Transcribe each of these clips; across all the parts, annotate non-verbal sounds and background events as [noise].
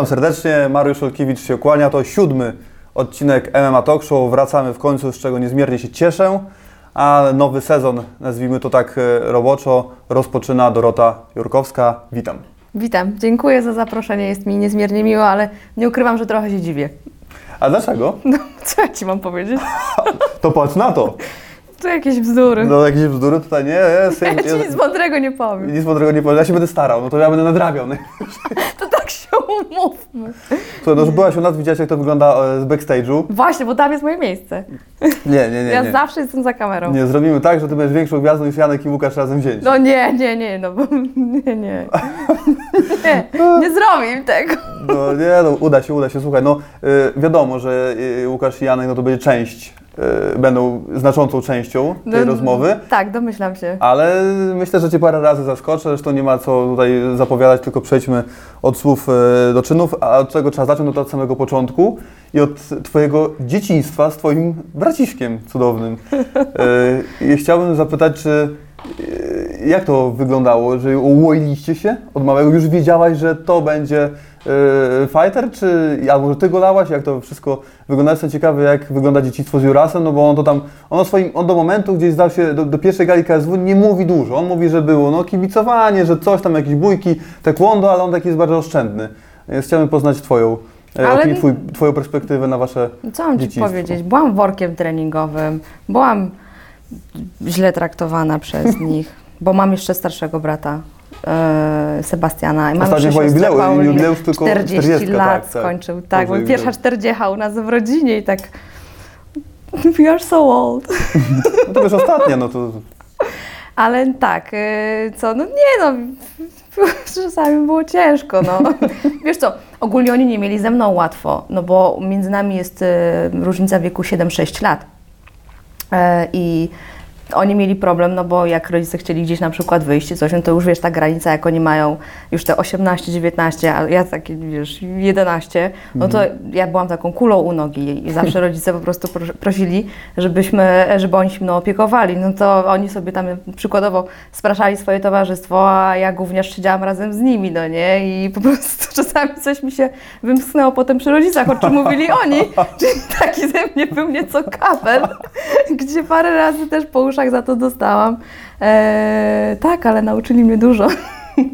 Witam serdecznie, Mariusz Olkiewicz się kłania. To siódmy odcinek MMA Talk Show. Wracamy w końcu, z czego niezmiernie się cieszę. A nowy sezon, nazwijmy to tak e, roboczo, rozpoczyna Dorota Jurkowska. Witam. Witam, dziękuję za zaproszenie, jest mi niezmiernie miło, ale nie ukrywam, że trochę się dziwię. A dlaczego? No, co ja Ci mam powiedzieć? [laughs] To patrz na to. To jakieś bzdury. No jakieś bzdury tutaj nie jest. ja Ci nic mądrego nie powiem. nic mądrego nie powiem. Ja się będę starał, no to ja będę nadrabiał. [laughs] No. To tak się umówmy. Słuchaj, no, że byłaś u nas, widziałaś jak to wygląda e, z backstage'u. Właśnie, bo tam jest moje miejsce. Nie, nie, nie. ja nie. zawsze jestem za kamerą. Nie, zrobimy tak, że ty będziesz większą gwiazdą niż Janek i Łukasz razem wzięci. No nie, nie, nie, no bo [laughs] nie, nie. Nie, nie zrobię tego. No nie, no uda się, uda się. Słuchaj, no y, wiadomo, że y, Łukasz i Janek no to będzie część, będą znaczącą częścią tej rozmowy, Tak, domyślam się. ale myślę, że Cię parę razy zaskoczę, zresztą nie ma co tutaj zapowiadać, tylko przejdźmy od słów y, do czynów, a od czego trzeba zacząć, no to od samego początku i od Twojego dzieciństwa z Twoim braciszkiem cudownym. Y, I chciałbym zapytać, czy y, jak to wyglądało, że ułoiliście się od małego? Już wiedziałaś, że to będzie y, fighter, czy albo że ty go lałaś? Jak to wszystko wygląda? Jestem ciekawy, jak wygląda dzieciństwo z Jurasem, no bo on to tam, on, swoim, on do momentu, gdzieś zdał się do, do pierwszej gali KSW, nie mówi dużo. On mówi, że było no kibicowanie, że coś tam, jakieś bójki, taekwondo, ale on taki jest bardzo oszczędny. Więc chciałbym poznać Twoją, e, Ale- opinię, twój, Twoją perspektywę na Wasze Co mam Ci dzieciństwo. powiedzieć? Byłam workiem treningowym, byłam źle traktowana przez [laughs] nich, bo mam jeszcze starszego brata. E, Sebastiana i mam Ostatnio chyba jubileusz- jubileusz tylko 40 40, lat tak, tak. skończył, Dobrze, tak, bo pierwsza 40 u nas w rodzinie i tak [laughs] we are so old. [laughs] No to wiesz, ostatnia, no to Ale tak, y, co, no nie no, [laughs] czasami było ciężko, no. Wiesz co, ogólnie oni nie mieli ze mną łatwo, no bo między nami jest y, różnica wieku 7-6 lat. E, I oni mieli problem, no bo jak rodzice chcieli gdzieś na przykład wyjść coś, no to już wiesz, ta granica, jak oni mają już te 18, 19, a ja takie, wiesz, 11, no to ja byłam taką kulą u nogi i zawsze [laughs] rodzice po prostu pros- prosili, żebyśmy, żeby oni się mną opiekowali. No to oni sobie tam przykładowo spraszali swoje towarzystwo, a ja gówniarz siedziałam razem z nimi, no nie? I po prostu [laughs] czasami coś mi się wymsknęło potem przy rodzicach, o czym mówili oni. Czyli taki ze mnie był nieco kabel, [laughs] gdzie parę razy też po uszach za to dostałam. Eee, tak, ale nauczyli mnie dużo.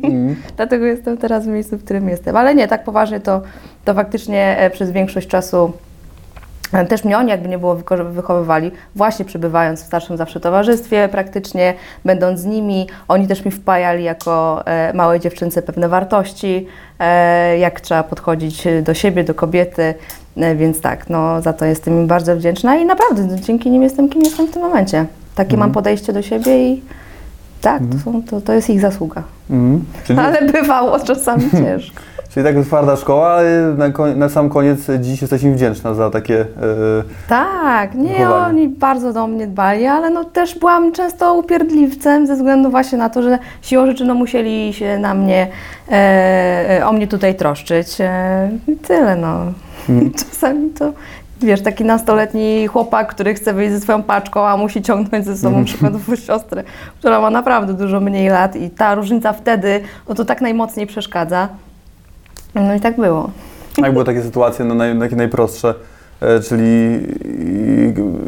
mm. [laughs] Dlatego jestem teraz w miejscu, w którym jestem. Ale nie, tak poważnie to, to faktycznie e, przez większość czasu e, też mnie oni jakby nie było wychowywali, właśnie przebywając w starszym zawsze towarzystwie praktycznie, będąc z nimi, oni też mi wpajali jako e, małej dziewczynce pewne wartości, e, jak trzeba podchodzić do siebie, do kobiety, e, więc tak, no za to jestem im bardzo wdzięczna i naprawdę no, dzięki nim jestem, kim jestem w tym momencie. Takie mam podejście do siebie i tak, to, są- to, to jest ich zasługa. Mm. Czyli, Ale bywało czasami [laughs] ciężko. czyli tak twarda szkoła, ale na, na sam koniec dziś jesteś im wdzięczna za takie... e, Tak, nie, Wychowanie. oni bardzo do mnie dbali, ale no też byłam często upierdliwcem ze względu właśnie na to, że siłą rzeczy no musieli się na mnie, e, e, o mnie tutaj troszczyć. E, I tyle, no. [laughs] Czasami to, wiesz, taki nastoletni chłopak, który chce wyjść ze swoją paczką, a musi ciągnąć ze sobą przykładowo siostrę, która ma naprawdę dużo mniej lat i ta różnica wtedy, no to tak najmocniej przeszkadza. No i tak było. Jak były takie sytuacje, no naj, takie najprostsze, e, czyli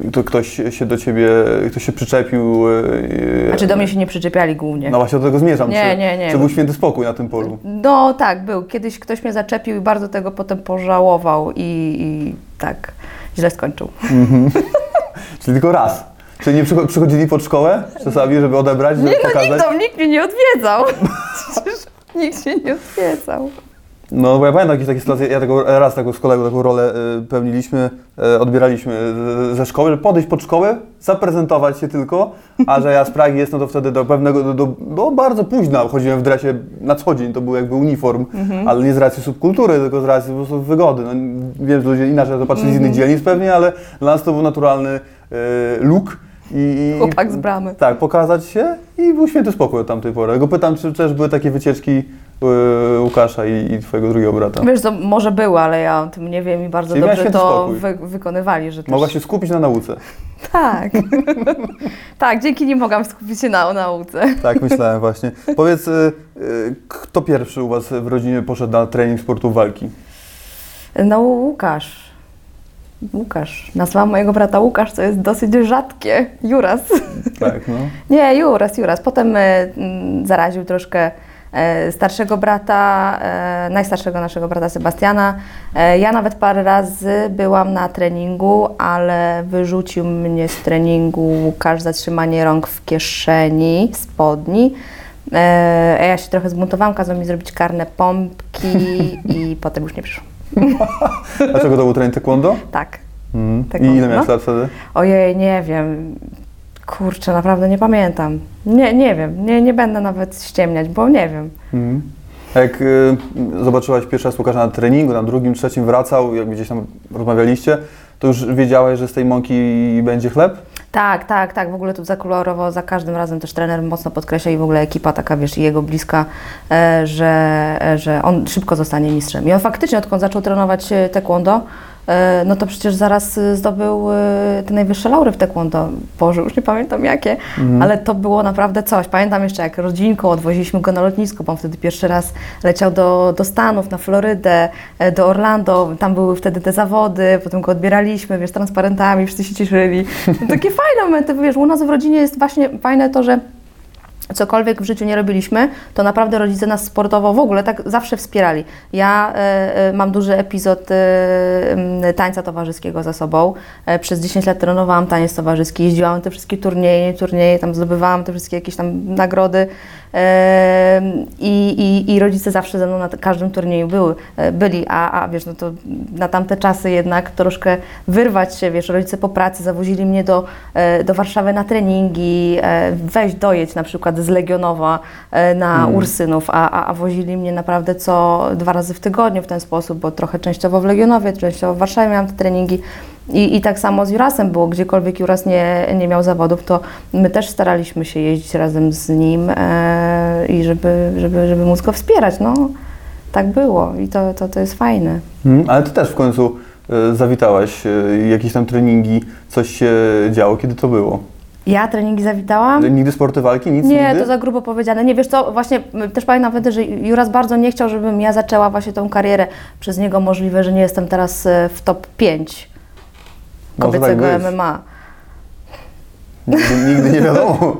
e, to ktoś się do ciebie, ktoś się przyczepił. e, Znaczy do mnie się nie przyczepiali głównie. No właśnie do tego zmierzam. Nie, czy, nie, nie. Czy był święty spokój na tym polu? No tak, był. Kiedyś ktoś mnie zaczepił i bardzo tego potem pożałował i, i tak źle skończył. [laughs] Czyli tylko raz. Czyli nie przycho- przychodzili pod szkołę czasami, żeby odebrać, żeby Nie no, pokazać? nikt, do, nikt mnie nie odwiedzał. [laughs] Nikt się nie odwiedzał. No bo ja pamiętam jakieś takie sytuacje, ja tego raz taką z kolegą taką rolę y, pełniliśmy, y, odbieraliśmy y, ze szkoły, żeby podejść pod szkołę, zaprezentować się tylko, a że ja z Pragi jestem, to wtedy do pewnego, do, do, bo bardzo późno chodziłem w dresie na co dzień, to był jakby uniform, ale nie z racji subkultury, tylko z racji po prostu wygody. No, wiem, że ludzie inaczej na to patrzyli z innych dzielnic pewnie, ale dla nas to był naturalny y, look. I, Chłopak z bramy. Tak, pokazać się i był święty spokój od tamtej pory. Go pytam, czy też były takie wycieczki y, Łukasza i, i twojego drugiego brata. Wiesz, to może było, ale ja o tym nie wiem i bardzo Czyli dobrze to wy, wykonywali, że też... Mogła się skupić na nauce. [laughs] Tak. [laughs] tak, dzięki nim mogłam skupić się na nauce. [laughs] Tak, myślałem właśnie. Powiedz, y, kto pierwszy u Was w rodzinie poszedł na trening sportu walki? No Łukasz. Łukasz. Nazwałam mojego brata Łukasz, co jest dosyć rzadkie. Juras. Tak, no. Nie, Juras, Juras. Potem mm, zaraził troszkę starszego brata, e, najstarszego naszego brata Sebastiana. E, ja nawet parę razy byłam na treningu, ale wyrzucił mnie z treningu Łukasz za trzymanie rąk w kieszeni spodni. E, a ja się trochę zbuntowałam, kazał mi zrobić karne pompki [laughs] i potem już nie przyszło. Dlaczego to był trening taekwondo? Tak. Mhm. I ile miałeś no. lat wtedy? Ojej, nie wiem. Kurczę, naprawdę nie pamiętam. Nie, nie wiem. Nie, nie będę nawet ściemniać, bo nie wiem. Mhm. A jak y, zobaczyłaś pierwszy raz Łukasza na treningu, na drugim, trzecim wracał, jak gdzieś tam rozmawialiście, to już wiedziałeś, że z tej mąki będzie chleb? Tak, tak, tak. W ogóle tu zakolorowo za każdym razem też trener mocno podkreśla i w ogóle ekipa taka, wiesz, i jego bliska, e, że, e, że on szybko zostanie mistrzem. I on faktycznie, odkąd zaczął trenować e, taekwondo, no to przecież zaraz e, zdobył e, te najwyższe laury w taekwondo. Boże, już nie pamiętam jakie, ale to było naprawdę coś. Pamiętam jeszcze, jak rodzinką odwoziliśmy go na lotnisko, bo on wtedy pierwszy raz leciał do, do Stanów, na Florydę, e, do Orlando. Tam były wtedy te zawody, potem go odbieraliśmy, wiesz, transparentami, wszyscy się cieszyli. No, [laughs] takie fajne momenty, wiesz, u nas w rodzinie jest właśnie fajne to, że cokolwiek w życiu nie robiliśmy, to naprawdę rodzice nas sportowo w ogóle tak zawsze wspierali. Ja e, mam duży epizod m, tańca towarzyskiego za sobą. Przez 10 lat trenowałam taniec towarzyski, jeździłam te wszystkie turnieje, turnieje, tam zdobywałam te wszystkie jakieś tam nagrody. I, rodzice zawsze ze mną na każdym turnieju były, byli, a, a wiesz, no to na tamte czasy jednak troszkę wyrwać się, wiesz, rodzice po pracy zawozili mnie do, do Warszawy na treningi, wejść dojedź na przykład z Legionowa e, na Ursynów, a, a, a wozili mnie naprawdę co dwa razy w tygodniu w ten sposób, bo trochę częściowo w Legionowie, częściowo w Warszawie miałam te treningi. I, I tak samo z Jurasem było, gdziekolwiek Juras nie, nie miał zawodów, to my też staraliśmy się jeździć razem z nim e, i żeby, żeby, żeby móc go wspierać. No, tak było i to, to, to jest fajne. Mhm. Ale Ty też w końcu y, zawitałaś, y, jakieś tam treningi, coś się działo. Kiedy to było? Ja treningi zawitałam. Nigdy sporty walki? Nic Nie, nigdy? to za grubo powiedziane. Nie, wiesz co, właśnie też pamiętam wtedy, że Juras bardzo nie chciał, żebym ja zaczęła właśnie tą karierę. Przez niego możliwe, że nie jestem teraz e, w top 5 Może kobiecego tak. MMA. Nigdy, nigdy nie wiadomo.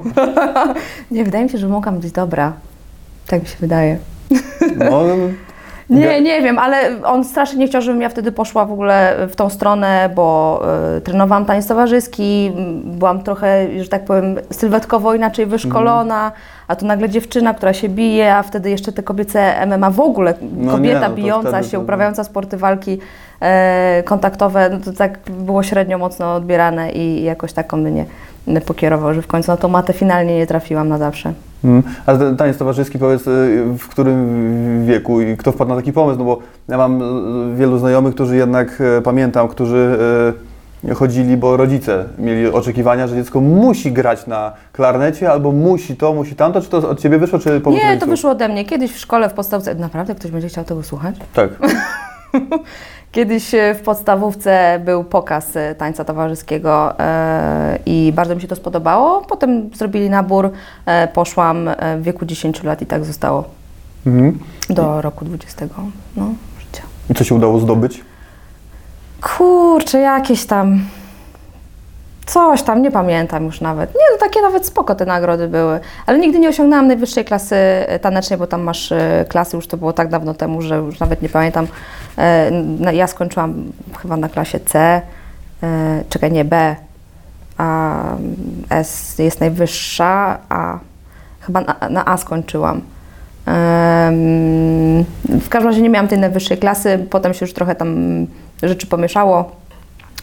[laughs] Nie, wydaje mi się, że mogłam być dobra. Tak mi się wydaje. No, [laughs] Nie, nie wiem, ale on strasznie nie chciał, żebym ja wtedy poszła w ogóle w tą stronę, bo y, trenowałam taniec towarzyski, byłam trochę, że tak powiem, sylwetkowo inaczej wyszkolona, a tu nagle dziewczyna, która się bije, a wtedy jeszcze te kobiece MMA w ogóle, No kobieta nie, no to bijąca wtedy się, to- uprawiająca sporty walki kontaktowe, no to tak było średnio mocno odbierane i jakoś tak on mnie pokierował, że w końcu na tą matę finalnie nie trafiłam na zawsze. Mm. Ale ten taniec towarzyski, powiedz, y, w którym wieku i kto wpadł na taki pomysł? No bo ja mam y, wielu znajomych, którzy jednak y, pamiętam, którzy y, chodzili, bo rodzice mieli oczekiwania, że dziecko musi grać na klarnecie albo musi to, musi tamto. Czy to od Ciebie wyszło, czy pomysł Nie, to rodziców? wyszło ode mnie. Kiedyś w szkole, w podstawce, naprawdę ktoś będzie chciał tego słuchać? Tak. [laughs] Kiedyś e, w podstawówce był pokaz e, tańca towarzyskiego e, i bardzo mi się to spodobało. Potem zrobili nabór, poszłam w wieku 10 lat i tak zostało Mhm. do roku 20 no, życia. I co się udało zdobyć? Kurczę, jakieś tam. Coś tam, nie pamiętam już nawet. Nie, no takie nawet spoko te nagrody były. Ale nigdy nie osiągnęłam najwyższej klasy e, tanecznej, bo tam masz e, klasy, już to było tak dawno temu, że już nawet nie pamiętam. E, Ja skończyłam chyba na klasie C, czekaj, nie, B, a S jest najwyższa, a chyba na, na A skończyłam. W każdym razie nie miałam tej najwyższej klasy, potem się już trochę tam rzeczy pomieszało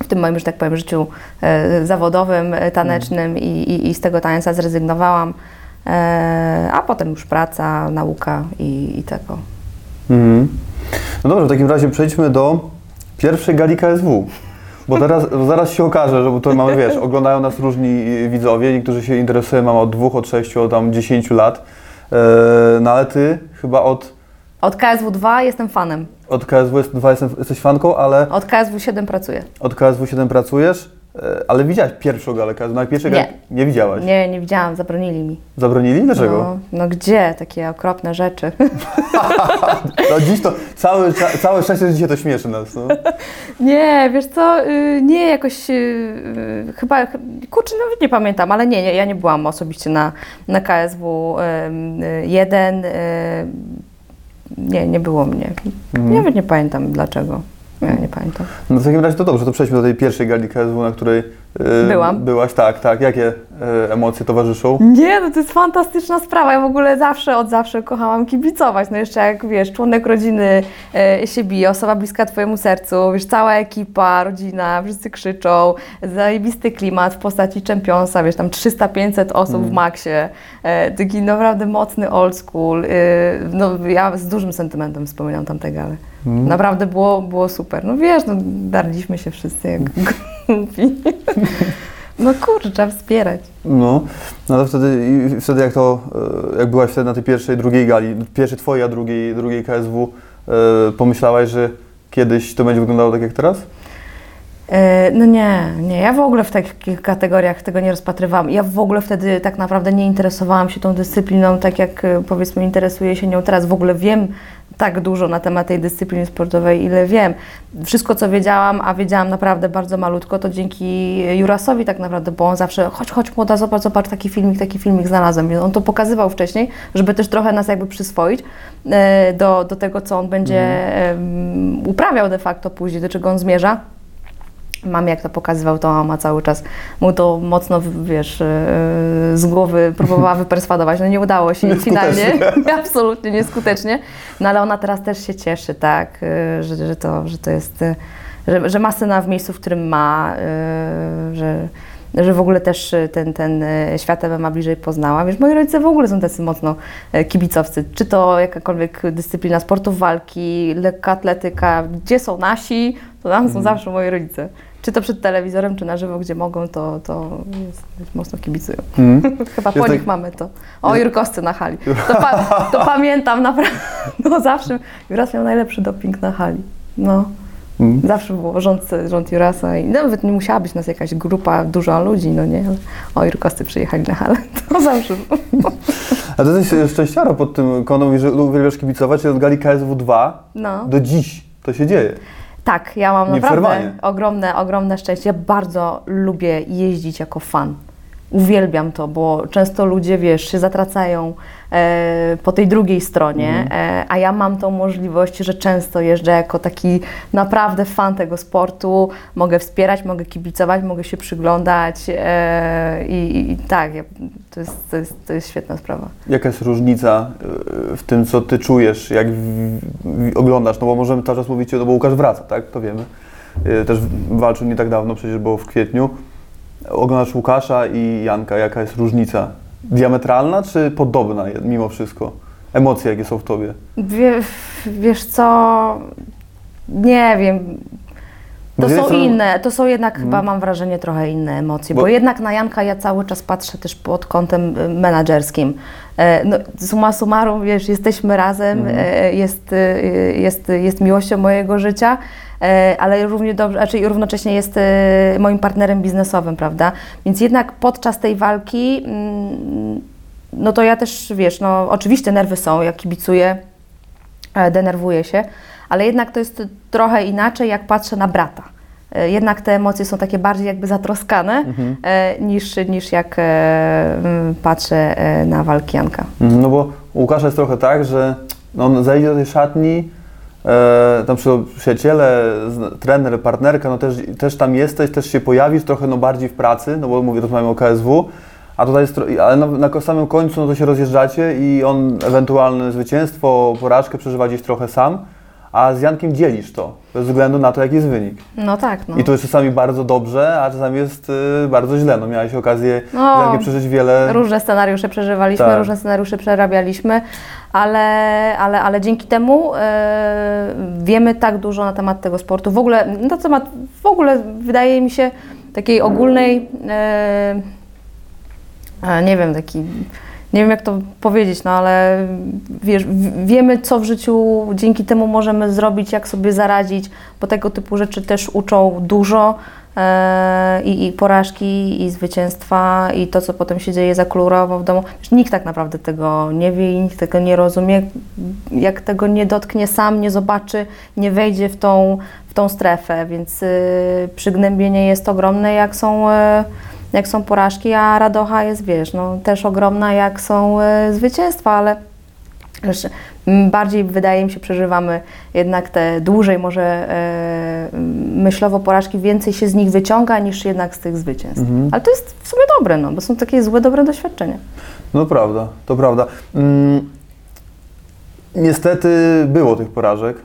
w tym moim, że tak powiem, życiu e, zawodowym, e, tanecznym i, i, i z tego tańca zrezygnowałam. E, a potem już praca, nauka i, i tego. Mhm. No dobrze, w takim razie przejdźmy do pierwszej gali KSW. Bo teraz, zaraz się okaże, że to mamy, wiesz, oglądają nas różni widzowie, niektórzy się interesują, mam od dwóch, od sześciu, od tam dziesięciu lat. No ale ty chyba od, Od KSW 2 jestem fanem. od KSW jest, dwa jestem, jesteś fanką, ale Od KSW 7 pracuję. od KSW 7 pracujesz. E, Ale widziałaś pierwszą galę KSW, na pierwszej Nie. nie widziałaś. Nie, nie widziałam, zabronili mi. Zabronili? Dlaczego? No, no gdzie takie okropne rzeczy? [laughs] No dziś to całe, całe szczęście, że dzisiaj to śmieszy nas. No. [laughs] Nie, wiesz co, y, nie jakoś, y, y, chyba, ch- kurczę, nawet nie pamiętam, ale nie, nie ja nie byłam osobiście na, na KSW 1, nie, nie było mnie. Mhm. Nawet nie pamiętam dlaczego. Nie, nie pamiętam. no w takim razie to dobrze, to przejdźmy do tej pierwszej gali KSW, na której Byłam. byłaś. Tak, tak. Jakie e, emocje towarzyszą? Nie, no to jest fantastyczna sprawa. Ja w ogóle zawsze, od zawsze kochałam kibicować. No jeszcze jak, wiesz, członek rodziny e, się bije, osoba bliska twojemu sercu, wiesz, cała ekipa, rodzina, wszyscy krzyczą, zajebisty klimat w postaci Championsa, wiesz, tam 300-500 osób w maksie, e, taki naprawdę mocny old school. No ja z dużym sentymentem wspominam tamte gale. Naprawdę było, było super. No wiesz, no darliśmy się wszyscy jak [laughs] głupi. [laughs] No kurczę, trzeba wspierać. No, no to wtedy, wtedy jak to, e, jak byłaś wtedy na tej pierwszej, drugiej gali, pierwszej twojej, a drugiej, drugiej KSW, e, pomyślałaś, że kiedyś to będzie wyglądało tak jak teraz? E, No nie, nie. Ja w ogóle w takich kategoriach tego nie rozpatrywałam. Ja w ogóle wtedy tak naprawdę nie interesowałam się tą dyscypliną, tak jak powiedzmy interesuję się nią teraz. W ogóle wiem tak dużo na temat tej dyscypliny sportowej, ile wiem. Wszystko, co wiedziałam, a wiedziałam naprawdę bardzo malutko, to dzięki Jurasowi tak naprawdę, bo on zawsze, chodź, chodź młoda, zobacz, zobacz, taki filmik, taki filmik znalazłem. On to pokazywał wcześniej, żeby też trochę nas jakby przyswoić e, do, do tego, co on będzie em, uprawiał de facto później, do czego on zmierza. Mam jak to pokazywał, to mama cały czas mu to mocno, wiesz, yy, z głowy próbowała [laughs] wyperswadować. No nie udało się finalnie, [laughs] absolutnie nieskutecznie. No ale ona teraz też się cieszy, tak, yy, że, że, to, że to jest, yy, że, że ma syna w miejscu, w którym ma, że, że w ogóle też ten, ten świat ma bliżej poznała. Wiesz, moi rodzice w ogóle są tacy mocno kibicowcy. Czy to jakakolwiek dyscyplina sportów walki, lekka atletyka, gdzie są nasi, to tam są zawsze moi rodzice. Czy to przed telewizorem, czy na żywo, gdzie mogą, to, to jest, mocno kibicują. Mhm. [laughs] Chyba Jest po tak- nich mamy to. O, Jurkowscy na hali. To, pa, to [laughs] pamiętam naprawdę. [laughs] No zawsze. Juras miał najlepszy doping na hali. No. Mhm. Zawsze było rząd, rząd Jurasa i nawet nie musiała być nas jakaś grupa, dużo ludzi, no nie? Ale o, Jurkowscy przyjechali na halę. To zawsze było. A ty jesteś szczęściaro pod tym kątem, że uwielbiasz kibicować, i od gali KSW 2 No. do dziś to się dzieje. Tak, ja mam naprawdę ogromne, ogromne szczęście. Ja bardzo lubię jeździć jako fan. Uwielbiam to, bo często ludzie, wiesz, się zatracają e, po tej drugiej stronie, e, a ja mam tą możliwość, że często jeżdżę jako taki naprawdę fan tego sportu. Mogę wspierać, mogę kibicować, mogę się przyglądać e, i, i tak, to, jest, to, jest, to jest świetna sprawa. Jaka jest różnica y, w tym, co ty czujesz, jak w, w, oglądasz? No bo możemy cały czas mówić, no bo Łukasz wraca, tak? To wiemy. Y, Też walczył nie tak dawno, przecież było w kwietniu. Oglądasz Łukasza i Janka, jaka jest różnica? Diametralna czy podobna mimo wszystko? Emocje, jakie są w tobie? Wie, wiesz co, nie wiem, To są inne, to są jednak chyba mam wrażenie trochę inne emocje, bo, Bo- jednak na Janka ja cały czas patrzę też pod kątem y, menadżerskim. E, No, summa summarum, wiesz, jesteśmy razem, e, jest, y, jest, jest miłością mojego życia, e, ale równie dobrze, znaczy równocześnie jest moim partnerem biznesowym, prawda? Więc jednak podczas tej walki, mm, no to ja też, wiesz, no oczywiście nerwy są, jak kibicuję, denerwuję się, ale jednak to jest trochę inaczej, jak patrzę na brata. E, Jednak te emocje są takie bardziej jakby zatroskane e, niż, niż jak e, patrzę na walki Janka. Mhm, No bo u Łukasza jest trochę tak, że on zejdzie do tej szatni, e, tam przy, przyjaciele, trener, partnerka, no też, też tam jesteś, też się pojawisz trochę no bardziej w pracy, no bo mówię, rozmawiamy o KSW, a tutaj jest, ale na, na samym końcu no to się rozjeżdżacie i on ewentualne zwycięstwo, porażkę przeżywa gdzieś trochę sam, a z Jankiem dzielisz to, bez względu na to, jaki jest wynik. No tak, no. I to jest czasami bardzo dobrze, a czasami jest y, bardzo źle. No miałeś okazję No, z Jankiem przeżyć wiele... Różne scenariusze przeżywaliśmy, Tak. różne scenariusze przerabialiśmy, ale, ale, ale dzięki temu e, wiemy tak dużo na temat tego sportu. W ogóle na temat, w ogóle wydaje mi się takiej ogólnej, e, e, nie wiem, taki, nie wiem jak to powiedzieć, no ale wiesz, wiemy co w życiu dzięki temu możemy zrobić, jak sobie zaradzić, bo tego typu rzeczy też uczą dużo. e, i, i porażki, i zwycięstwa, i to, co potem się dzieje za kolorowo w domu. Wiesz, Nikt tak naprawdę tego nie wie i nikt tego nie rozumie. Jak tego nie dotknie sam, nie zobaczy, nie wejdzie w tą, w tą strefę, więc y, przygnębienie jest ogromne, jak są, y, jak są porażki, a radocha jest, wiesz, no, też ogromna, jak są y, zwycięstwa, ale Wiesz, bardziej wydaje mi się, przeżywamy jednak te dłużej może e, myślowo porażki, więcej się z nich wyciąga niż jednak z tych zwycięstw. Mhm. Ale to jest w sumie dobre, no, bo są takie złe, dobre doświadczenia. No prawda, to prawda. Mm, niestety było tych porażek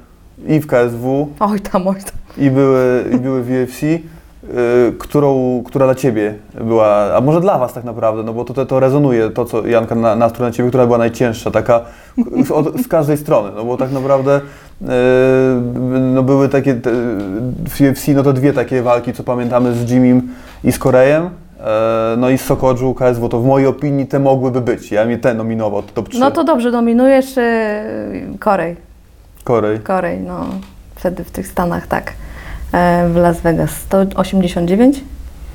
i w KSW, Oj tam, oj tam. i były, i były w UFC, y, którą, która dla Ciebie była, a może dla Was tak naprawdę, no bo to, to, to rezonuje, to co Janka na, nastrój na Ciebie, która była najcięższa, taka z, [laughs] od, z każdej strony, no bo tak naprawdę y, no były takie, te, w UFC no to dwie takie walki, co pamiętamy z Jimim i z Korejem, e, no i z Sokodżu, KSW, to w mojej opinii te mogłyby być, ja mnie te nominował, to top 3. No to dobrze, dominujesz e, Korej. Korej. Korej, no wtedy w tych Stanach, tak. E, w Las Vegas 189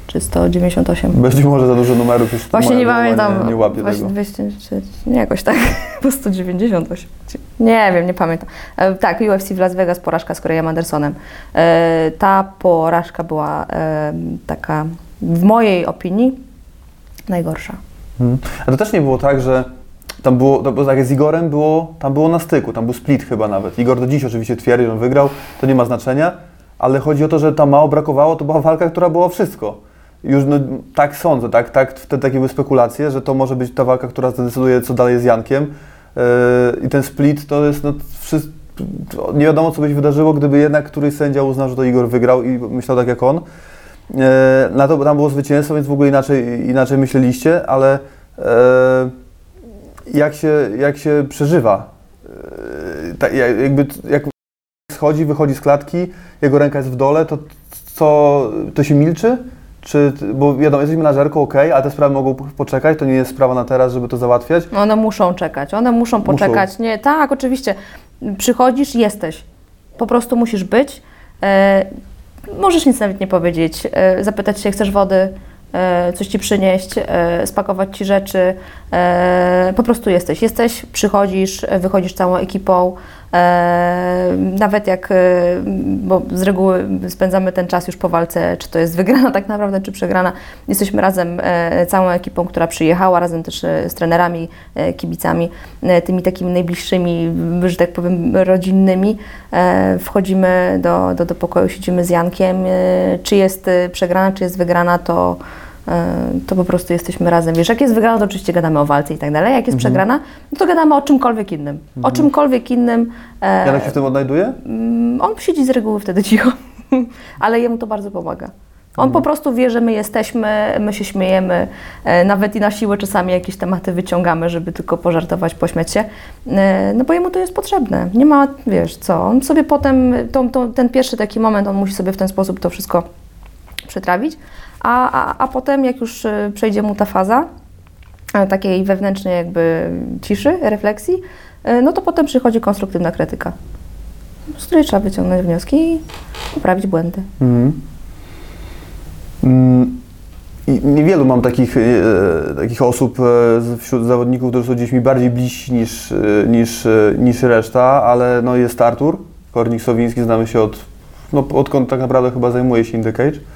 czy 198? Być może za dużo numerów już Właśnie nie pamiętam. Nie, nie łapie właśnie tego. 200, czy, nie jakoś tak, [laughs] po 198. Nie wiem, nie pamiętam. E, tak, UFC w Las Vegas, porażka z Korejem Andersonem. E, ta porażka była e, taka, w mojej opinii, najgorsza. Mhm. A to też nie było tak, że tam było, to było tak jak z Igorem było, tam było na styku, tam był split chyba nawet. Igor do dziś oczywiście twierdzi, że on wygrał, to nie ma znaczenia, ale chodzi o to, że tam mało brakowało, to była walka, która była wszystko. Już no, tak sądzę, tak, tak, wtedy takie były spekulacje, że to może być ta walka, która zdecyduje, co dalej z Jankiem. Yy, I ten split to jest, no, wszyscy, nie wiadomo, co by się wydarzyło, gdyby jednak któryś sędzia uznał, że to Igor wygrał i myślał tak jak on. Yy, na to, tam było zwycięstwo, więc w ogóle inaczej, inaczej myśleliście, ale yy, jak się, jak się przeżywa. Tak, jak- jakby, jak schodzi, wychodzi z klatki, jego ręka jest w dole, to co, to się milczy? Czy, bo wiadomo, jesteś menadżerką, ok, ale te sprawy mogą poczekać, to nie jest sprawa na teraz, żeby to załatwiać. No One muszą czekać, one muszą poczekać. Nie, tak, oczywiście. Przychodzisz, jesteś. Po prostu musisz być. E, możesz nic nawet nie powiedzieć. E, zapytać się, chcesz wody, e, coś ci przynieść, e, spakować ci rzeczy. E, po prostu jesteś. Jesteś, przychodzisz, wychodzisz całą ekipą. E, nawet jak, e, bo z reguły spędzamy ten czas już po walce, czy to jest wygrana tak naprawdę, czy przegrana. Jesteśmy razem e, całą ekipą, która przyjechała, razem też z trenerami, kibicami, tymi takimi najbliższymi, że tak powiem, rodzinnymi. Wchodzimy do, do, do pokoju, siedzimy z Jankiem. Czy jest przegrana, czy jest wygrana, to to po prostu jesteśmy razem. Wiesz, jak jest wygrana, to oczywiście gadamy o walce i tak dalej. Jak jest przegrana, no to gadamy o czymkolwiek innym. O czymkolwiek innym. e, Janek się w tym odnajduje? Mm, On siedzi z reguły wtedy cicho, [laughs] ale jemu to bardzo pomaga. On po prostu wie, że my jesteśmy, my się śmiejemy, e, nawet i na siłę czasami jakieś tematy wyciągamy, żeby tylko pożartować, pośmiać się, e, no bo jemu to jest potrzebne. Nie ma, wiesz co, on sobie potem, tą, tą, ten pierwszy taki moment, on musi sobie w ten sposób to wszystko przetrawić, a, a, a potem jak już e, przejdzie mu ta faza e, takiej wewnętrznej jakby ciszy, refleksji, e, no to potem przychodzi konstruktywna krytyka z której trzeba wyciągnąć wnioski i poprawić błędy. Mhm. Mm, I niewielu mam takich, e, takich osób e, wśród zawodników, którzy są gdzieś mi bardziej bliżsi niż, e, niż, niż reszta, ale no jest Artur Kornik-Sowiński, znamy się od, no, odkąd tak naprawdę chyba zajmuje się In The Cage. E,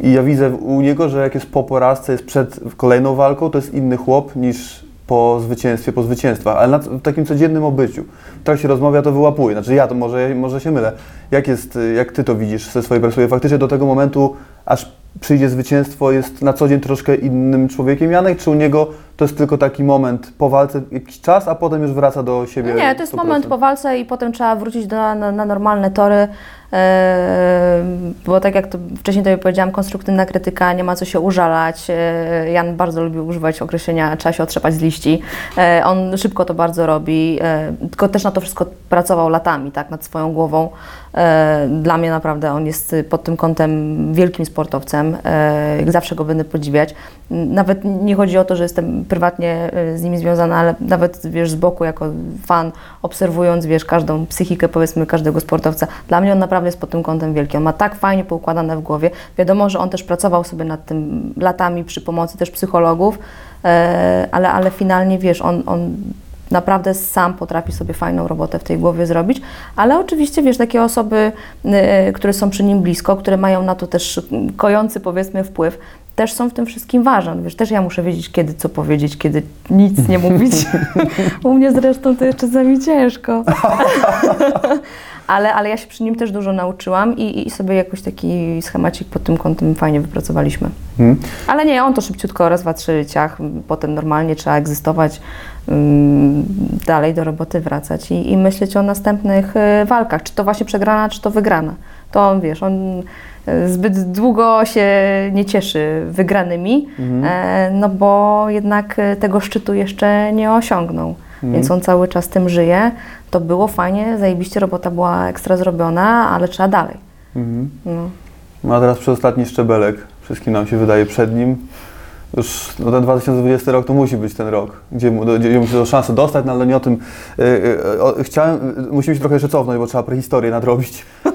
I ja widzę u niego, że jak jest po porażce, jest przed kolejną walką, to jest inny chłop niż po zwycięstwie, po zwycięstwach, ale na, w takim codziennym obyciu. W trakcie rozmowy ja to wyłapuję, znaczy ja to może, może się mylę. Jak, jest, jak Ty to widzisz ze swojej perspektywy? Faktycznie do tego momentu, aż przyjdzie zwycięstwo, jest na co dzień troszkę innym człowiekiem Janek, czy u niego to jest tylko taki moment po walce, jakiś czas, a potem już wraca do siebie Nie, to jest 100%? moment po walce i potem trzeba wrócić do, na, na normalne tory, e, bo tak jak to wcześniej Tobie powiedziałam, konstruktywna krytyka, nie ma co się użalać. E, Jan bardzo lubi używać określenia trzeba się otrzepać z liści. E, On szybko to bardzo robi, tylko też na to wszystko pracował latami, tak, nad swoją głową. E, Dla mnie naprawdę on jest pod tym kątem wielkim sportowcem. e, zawsze go będę podziwiać. Nawet nie chodzi o to, że jestem prywatnie e, z nimi związana, ale nawet wiesz, z boku jako fan, obserwując wiesz, każdą psychikę powiedzmy każdego sportowca, dla mnie on naprawdę jest pod tym kątem wielki. On ma tak fajnie poukładane w głowie. Wiadomo, że on też pracował sobie nad tym latami przy pomocy też psychologów, ale, ale finalnie wiesz, on, on naprawdę sam potrafi sobie fajną robotę w tej głowie zrobić, ale oczywiście, wiesz, takie osoby, y, które są przy nim blisko, które mają na to też kojący, powiedzmy, wpływ, też są w tym wszystkim ważne. Wiesz, też ja muszę wiedzieć, kiedy co powiedzieć, kiedy nic nie mówić. [laughs] U mnie zresztą to jeszcze czasami ciężko. [laughs] ale, ale ja się przy nim też dużo nauczyłam i, i sobie jakoś taki schemacik pod tym kątem fajnie wypracowaliśmy. Hmm. Ale nie, on to szybciutko raz, dwa, trzy ciach, potem normalnie trzeba egzystować, dalej do roboty wracać i, i myśleć o następnych y, walkach, czy to właśnie przegrana, czy to wygrana. To on, wiesz, on y, zbyt długo się nie cieszy wygranymi, e, no bo jednak y, tego szczytu jeszcze nie osiągnął. Więc on cały czas tym żyje. To było fajnie, zajebiście robota była ekstra zrobiona, ale trzeba dalej. Mhm. No. No a teraz przez ostatni szczebelek, wszystkim nam się wydaje przed nim. Już no ten 2020 rok to musi być ten rok, gdzie, mu, gdzie musi tę szansę dostać, no ale nie o tym. y, y, chciałem, y, musimy się trochę jeszcze cofnąć, bo trzeba prehistorię nadrobić. Y,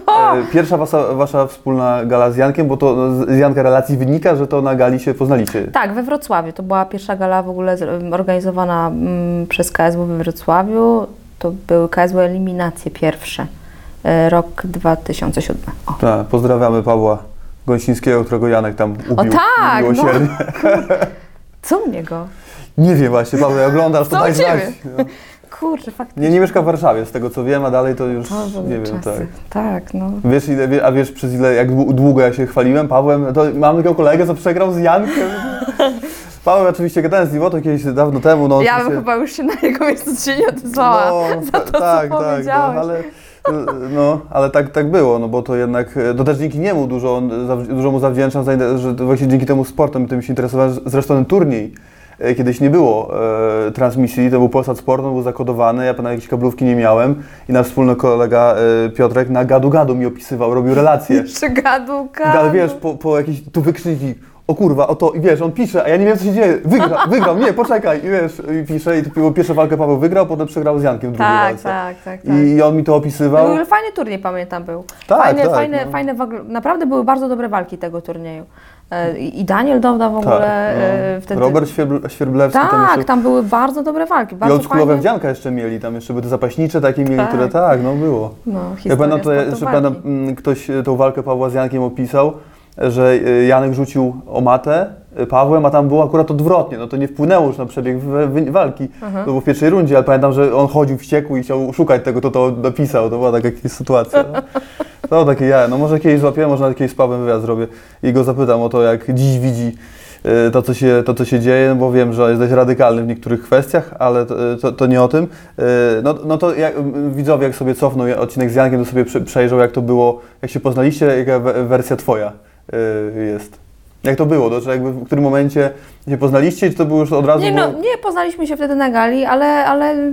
[laughs] Pierwsza wasza, wasza wspólna gala z Jankiem, bo to z Janka relacji wynika, że to na gali się poznaliście. Tak, we Wrocławiu. To była pierwsza gala w ogóle organizowana mm, przez KSW we Wrocławiu. To były KSW eliminacje pierwsze. E, Rok 2007. O. Tak, pozdrawiamy Pawła Gąsińskiego, którego Janek tam ubił tak, no. Co u niego? Nie wiem właśnie, Paweł, jak oglądasz, to daj znać. No. Kurczę, faktycznie. Nie, nie mieszka w Warszawie, z tego co wiem, a dalej to już były nie wiem, czasy. tak. Tak, no. Wiesz, a wiesz przez ile, jak dłu- długo ja się chwaliłem Pawłem, to mam takiego kolegę, co przegrał z Jankiem. [laughs] Paweł oczywiście gadałem z nim o to kiedyś dawno temu, no Ja bym oczywiście- chyba już się na jego miejscu się nie odezwała za ta- to, co tak, tak, no, powiedziałeś. ale, [laughs] no, ale tak, tak było, no bo to jednak, e, to też dzięki niemu dużo, dużo mu zawdzięczam, że to właśnie dzięki temu sportem tym się interesowałem, zresztą ten turniej, e, kiedyś nie było e, transmisji, to był Polsat Sport, on był zakodowany, ja na jakieś kablówki nie miałem i nasz wspólny kolega e, Piotrek na gadu gadu mi opisywał, robił relacje. [laughs] Jeszcze gadu, Ale gadu. wiesz, po, po jakiejś tu wykrzyki, o kurwa, o to, i wiesz, on pisze, a ja nie wiem co się dzieje, wygra, [laughs] wygrał, nie, poczekaj, i wiesz, i pisze, i było pierwszą walkę Paweł wygrał, potem przegrał z Jankiem w drugiej Tak, walce. tak, tak, tak. I, I on mi to opisywał. ogóle fajny turniej pamiętam był. Tak, fajne, tak, fajne, no. fajne, naprawdę były bardzo dobre walki tego turnieju. E, I Daniel Dowda w Tak, ogóle no. e, wtedy... Robert Świerbl- Świerblewski tam Tak, jeszcze. tam były bardzo dobre walki. I Bardzo oldschoolowe fajne. wdzianka jeszcze mieli, tam jeszcze były te zapaśnicze takie mieli, Tak. które tak, no było. No, Ja pamiętam, to, że pamiętam, mm, ktoś e, tą walkę Pawła z Jankiem opisał, że e, Janek rzucił o matę e, Pawłem, a tam było akurat odwrotnie, no to nie wpłynęło już na przebieg walki, Mhm. to było w pierwszej rundzie, ale pamiętam, że on chodził wściekły i chciał szukać tego, kto to dopisał, to była taka jakaś sytuacja. No. [laughs] To takie ja, no może kiedyś złapię, może nawet kiedyś z Pawłem wywiad zrobię i go zapytam o to, jak dziś widzi e, to, co się, to, co się dzieje, no bo wiem, że jest dość radykalny w niektórych kwestiach, ale to, to, to nie o tym. No, no to jak, widzowie, jak sobie cofną odcinek z Jankiem, to sobie prze- przejrzą, jak to było, jak się poznaliście, jaka we- wersja twoja jest. Jak to było? To, czy jakby w którym momencie się poznaliście, czy to było już od razu? Nie, no, było... nie poznaliśmy się wtedy na gali, ale, ale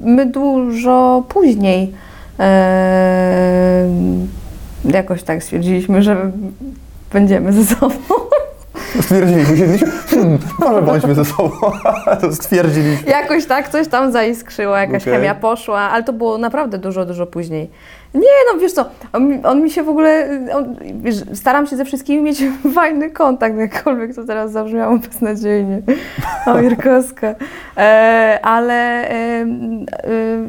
my dużo później e, jakoś tak stwierdziliśmy, że będziemy ze sobą. Stwierdziliśmy, siedliśmy, hmm, może bądźmy ze sobą, [laughs] to stwierdziliśmy. Jakoś tak coś tam zaiskrzyło, jakaś Okej. chemia poszła, ale to było naprawdę dużo, dużo później. Nie, no wiesz co, on, mi- on mi się w ogóle, on, wiesz, staram się ze wszystkimi mieć [laughs] fajny kontakt, jakkolwiek to teraz zabrzmiało beznadziejnie. O, [laughs] Jirkowska. E, ale e, e,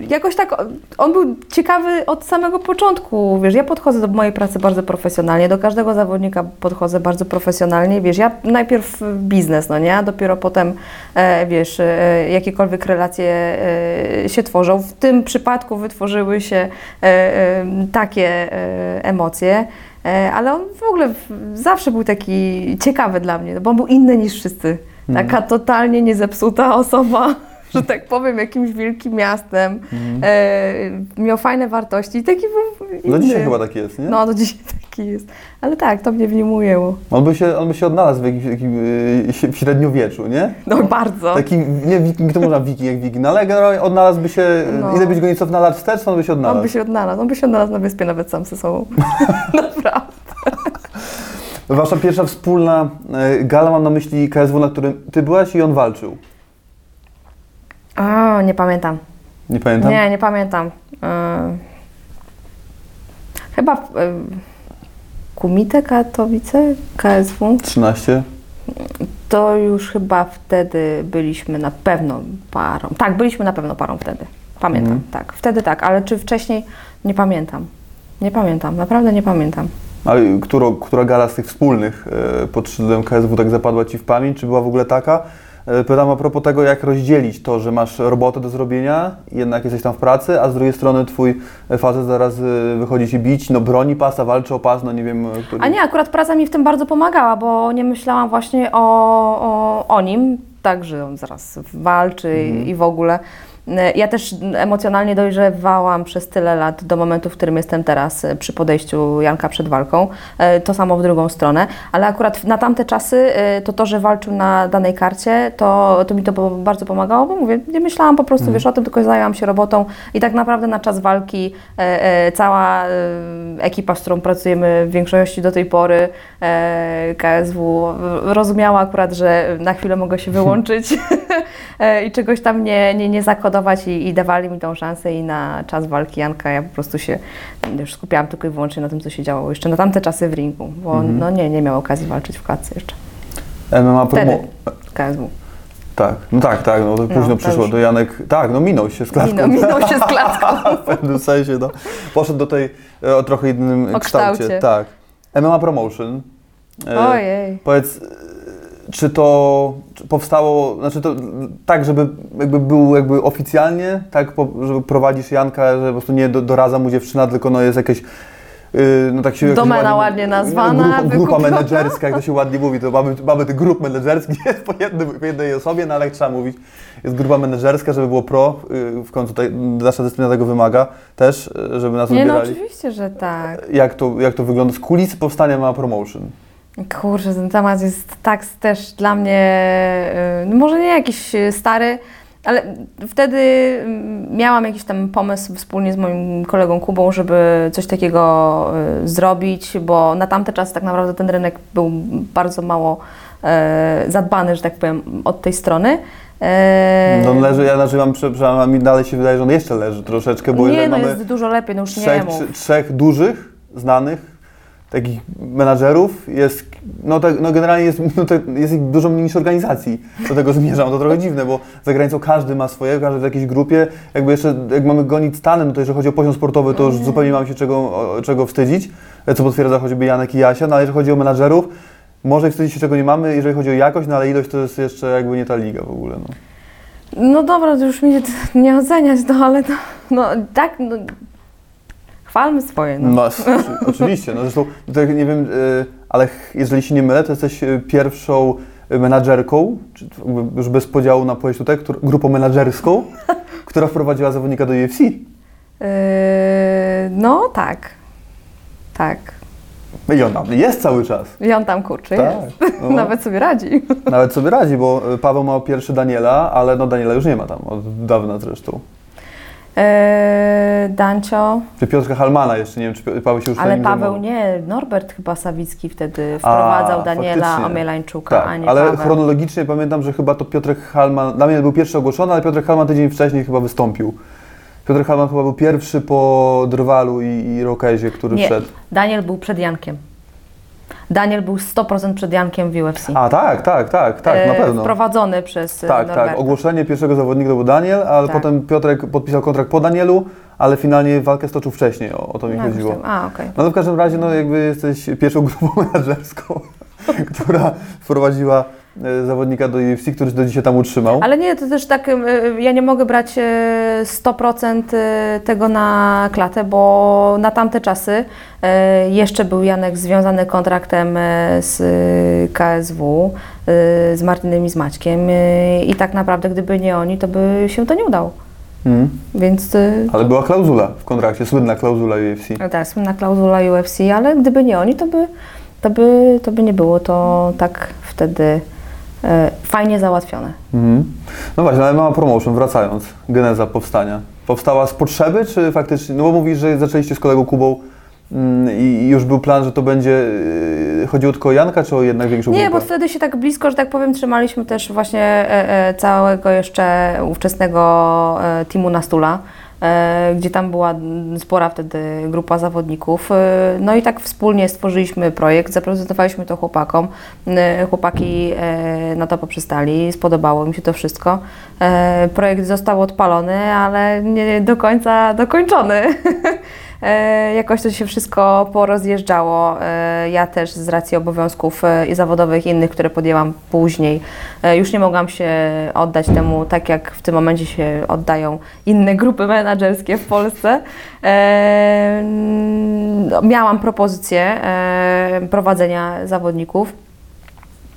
jakoś tak, on był ciekawy od samego początku, wiesz, ja podchodzę do mojej pracy bardzo profesjonalnie, do każdego zawodnika podchodzę bardzo profesjonalnie, wiesz, ja najpierw biznes, no nie, a dopiero potem, e, wiesz, e, jakiekolwiek relacje e, się tworzą. W tym przypadku wytworzyły się takie e, emocje, e, ale on w ogóle zawsze był taki ciekawy dla mnie, bo on był inny niż wszyscy. Taka totalnie niezepsuta osoba, że tak powiem, jakimś wielkim miastem. E, miał fajne wartości i taki był inny. No dzisiaj chyba tak jest, nie? No, do dzisiaj [laughs] taki jest. Ale tak, to mnie w nim ujęło. On by się, on by się odnalazł w jakimś takim si- w średniowieczu, nie? No bardzo. Taki, nie wiking, to można wiking jak wiking, no ale generalnie odnalazłby się, No. ile byś go nie cofnął lat wstecz, on by się On odnalazł. by się odnalazł. On by się odnalazł na wyspie nawet sam ze sobą. [laughs] [laughs] Naprawdę. Wasza pierwsza wspólna e, gala, mam na myśli KSW, na którym ty byłaś i on walczył. O, nie pamiętam. Nie pamiętam? Nie, nie pamiętam. Yy, chyba yy, Kumite Katowice, KSW. 13? To już chyba wtedy byliśmy na pewno parą. Tak, byliśmy na pewno parą wtedy. Pamiętam, Mhm. tak. Wtedy tak, ale czy wcześniej? Nie pamiętam. Nie pamiętam, naprawdę nie pamiętam. A którą, która gala z tych wspólnych e, pod szyldem KSW tak zapadła Ci w pamięć? Czy była w ogóle taka? E, Pytam a propos tego, jak rozdzielić to, że masz robotę do zrobienia, jednak jesteś tam w pracy, a z drugiej strony Twój facet zaraz e, wychodzi Ci bić, no broni pasa, walczy o pas, no nie wiem... e, Który... A nie, akurat praca mi w tym bardzo pomagała, bo nie myślałam właśnie o, o, o nim, tak, że on zaraz walczy i- i w ogóle. E, Ja też emocjonalnie dojrzewałam przez tyle lat do momentu, w którym jestem teraz e, przy podejściu Janka przed walką. E, To samo w drugą stronę, ale akurat na tamte czasy to to, że walczył na danej karcie, to, to mi to bardzo pomagało, bo mówię, nie myślałam po prostu, wiesz, o tym, tylko zajęłam się robotą. I tak naprawdę na czas walki cała ekipa, z którą pracujemy w większości do tej pory, KSW, rozumiała akurat, że na chwilę mogę się [laughs] wyłączyć i czegoś tam nie, nie, nie zakodować i, i dawali mi tą szansę i na czas walki Janka ja po prostu się już skupiałam tylko i wyłącznie na tym, co się działo jeszcze na tamte czasy w ringu, bo no nie, nie miał okazji walczyć w klatce jeszcze. MMA Wtedy promo... KSW. Tak, no tak, tak, no to późno to przyszło, to Janek, tak, no minął się z klatką. Minął, minął się z klatką. [laughs] w pewnym sensie, no. Poszedł do tej e, o trochę innym O kształcie. Tak. MMA Promotion. E, Ojej. Powiedz, e, czy to powstało, znaczy to tak, żeby jakby był jakby oficjalnie, tak, po, żeby prowadzisz Janka, że po prostu nie do, doradza mu dziewczyna, tylko no jest jakieś y, no tak się Domena ładnie nazwana, grupa, grupa menedżerska, jak to się ładnie mówi, to mamy, mamy tych grup menedżerskich jest po, jednym, po jednej osobie, no ale jak trzeba mówić, jest grupa menedżerska, żeby było pro, y, w końcu tutaj nasza dyscyplina tego wymaga też, y, żeby nas Nie no, odbierali. oczywiście, że tak. jak, to, jak to wygląda z kulis powstania ma promotion? Kurczę, ten temat jest tak też dla mnie, y, no może nie jakiś y, stary, ale wtedy mm, miałam jakiś tam pomysł wspólnie z moim kolegą Kubą, żeby coś takiego y, zrobić, bo na tamte czasy tak naprawdę ten rynek był bardzo mało zadbany, że tak powiem, od tej strony. No on leży, ja znaczy mam, przepraszam, a mi dalej się wydaje, że on jeszcze leży troszeczkę, bo nie, no mamy jest dużo lepiej, no już nie mów. trzech dużych, znanych, takich menadżerów, jest, no, tak, no generalnie jest, no, tak, jest ich dużo mniej niż organizacji. Do tego zmierzam, to trochę dziwne, bo za granicą każdy ma swoje, każdy w jakiejś grupie, jakby jeszcze, jak mamy gonić stanem, no to jeżeli chodzi o poziom sportowy, to już zupełnie mamy się czego, czego wstydzić, co potwierdza choćby Janek i Jasia, no ale jeżeli chodzi o menadżerów, może wstydzić się czego nie mamy, jeżeli chodzi o jakość, no ale ilość to jest jeszcze jakby nie ta liga w ogóle, no. No dobra, to już mi nie, nie oceniać, no ale no, no tak, no, chwalmy swoje. No. No, oczy- [laughs] oczywiście. No zresztą, nie wiem, y, ale jeżeli się nie mylę, to jesteś y, pierwszą y, menadżerką, czy już bez podziału na płeć tutaj, grupą menadżerską, [laughs] która wprowadziła zawodnika do UFC. Yy, no tak, tak. I on tam jest cały czas. I on tam kurczy Tak, jest. no. [laughs] Nawet sobie radzi. Nawet sobie radzi, bo Paweł ma pierwszy Daniela, ale no Daniela już nie ma tam od dawna zresztą. Yy, Dancio, Czy Piotrka Halmana jeszcze, nie wiem, czy Paweł się już ale Paweł zajmował. nie, Norbert chyba Sawicki wtedy wprowadzał A, Daniela faktycznie. Omielańczuka, Tak, a nie ale Paweł. chronologicznie pamiętam, że chyba to Piotrek Halman, Daniel był pierwszy ogłoszony, ale Piotrek Halman tydzień wcześniej chyba wystąpił. Piotrek Halman chyba był pierwszy po Drwalu i, i Rokezie, który Nie, wszedł. Daniel był przed Jankiem. Daniel był 100% przed Jankiem w UFC. A tak, tak, tak, tak, na Yy, pewno. Wprowadzony przez Tak, Norberta. tak. Ogłoszenie pierwszego zawodnika to był Daniel, ale Tak. potem Piotrek podpisał kontrakt po Danielu, ale finalnie walkę stoczył wcześniej, o, o to mi No, chodziło. tam- A, okej. No to w każdym razie, no jakby jesteś pierwszą grupą [laughs] menedżerską, która wprowadziła e, zawodnika do UFC, który się do dzisiaj tam utrzymał. Ale nie, to też tak, y, ja nie mogę brać y, 100% y, tego na klatę, bo na tamte czasy jeszcze był Janek związany kontraktem z KSW, z Martynem i z Maćkiem i tak naprawdę gdyby nie oni, to by się to nie udało. Mhm. Więc Ale była klauzula w kontrakcie, słynna klauzula UFC. tak, słynna klauzula UFC, ale gdyby nie oni, to by, to by, to by nie było to tak wtedy fajnie załatwione. Mhm. No właśnie, ale mama promotion, wracając, geneza powstania. Powstała z potrzeby, czy faktycznie, no bo mówisz, że zaczęliście z kolegą Kubą Mm, I już był plan, że to będzie yy, chodziło tylko o Janka, czy o jednak większą Nie, grupę? bo wtedy się tak blisko, że tak powiem, trzymaliśmy też właśnie e, e, całego jeszcze ówczesnego e, teamu na stula, e, gdzie tam była spora wtedy grupa zawodników. E, no i tak wspólnie stworzyliśmy projekt, zaprezentowaliśmy to chłopakom. E, Chłopaki e, na to poprzystali, spodobało im się to wszystko. E, Projekt został odpalony, ale nie do końca dokończony. [laughs] E, Jakoś to się wszystko porozjeżdżało. E, Ja też z racji obowiązków e, zawodowych i innych, które podjęłam później, już nie mogłam się oddać temu tak, jak w tym momencie się oddają inne grupy menedżerskie w Polsce. Miałam propozycję prowadzenia zawodników,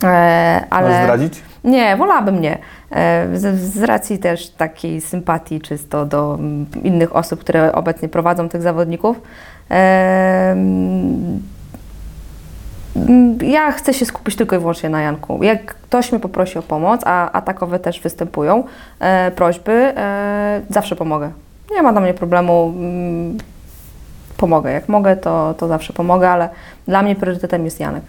Możesz ale... zdradzić? Nie, wolałabym nie. E, Z, z racji też takiej sympatii czysto do mm, innych osób, które obecnie prowadzą tych zawodników. E, mm, Ja chcę się skupić tylko i wyłącznie na Janku. Jak ktoś mnie poprosi o pomoc, a, a takowe też występują, e, prośby, zawsze pomogę. Nie ma dla mnie problemu. Pomogę. Jak mogę, to, to zawsze pomogę, ale dla mnie priorytetem jest Janek.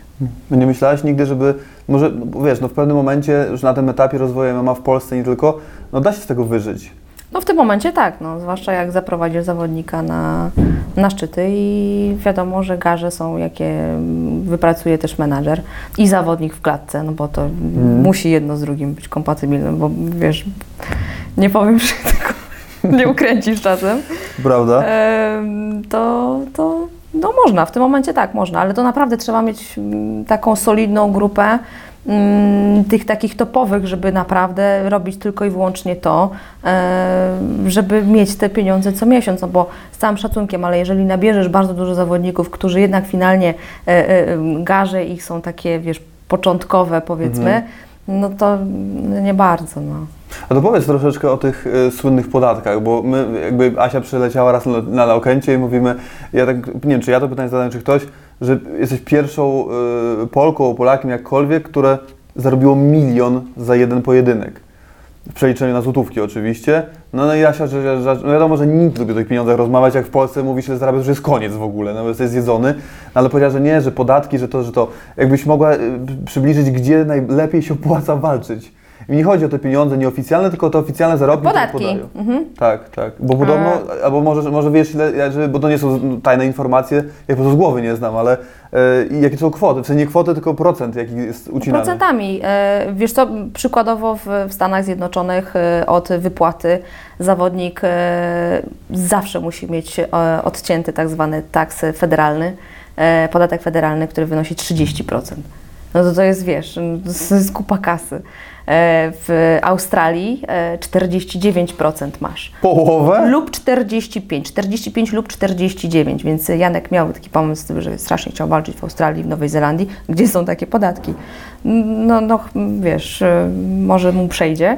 Nie myślałaś nigdy, żeby, może, no wiesz, no w pewnym momencie, już na tym etapie rozwoju MMA w Polsce nie tylko, no da się z tego wyżyć. No w tym momencie tak, no, zwłaszcza jak zaprowadzisz zawodnika na, na szczyty i wiadomo, że garze są, jakie wypracuje też menadżer i zawodnik w klatce, no bo to musi jedno z drugim być kompatybilne, bo wiesz, nie powiem, że [laughs] nie ukręcisz czasem, Prawda? To, to no można, w tym momencie tak, można, ale to naprawdę trzeba mieć mm, taką solidną grupę mm, tych takich topowych, żeby naprawdę robić tylko i wyłącznie to, żeby mieć te pieniądze co miesiąc, no bo z całym szacunkiem, ale jeżeli nabierzesz bardzo dużo zawodników, którzy jednak finalnie e, e, garze ich są takie, wiesz, początkowe powiedzmy, no to nie bardzo, no. A to powiedz troszeczkę o tych y, słynnych podatkach, bo my, jakby Asia przyleciała raz na, na Laokencie i mówimy, ja tak, nie wiem, czy ja to pytanie zadałem, czy ktoś, że jesteś pierwszą y, Polką, Polakiem, jakkolwiek, które zarobiło milion za jeden pojedynek. W przeliczeniu na złotówki oczywiście. No, no i Asia, że, że, że no wiadomo, że nikt lubi o tych pieniądzach rozmawiać, jak w Polsce mówi się, że zarabiasz, że jest koniec w ogóle, no bo jesteś zjedzony. No, ale powiedziała, że nie, że podatki, że to, że to. Jakbyś mogła y, przybliżyć, gdzie najlepiej się opłaca walczyć. I nie chodzi o te pieniądze nieoficjalne, tylko o te oficjalne zarobki, które Podatki. podają. Mhm. Tak, tak. Bo podobno, albo może, może wiesz, ile, bo to nie są tajne informacje, ja po prostu z głowy nie znam, ale e, jakie są kwoty? W sensie nie kwoty, tylko procent, jaki jest ucinany. Procentami. E, Wiesz co, przykładowo w, w Stanach Zjednoczonych e, od wypłaty zawodnik e, zawsze musi mieć e, odcięty tak zwany taks federalny, e, podatek federalny, który wynosi 30%. No to to jest, wiesz, to jest kupa kasy. E, W Australii e, 49% masz. Połowę? Lub 45, 45 lub 49, więc Janek miał taki pomysł, że strasznie chciał walczyć w Australii, w Nowej Zelandii, gdzie są takie podatki. No, no wiesz, y, może mu przejdzie.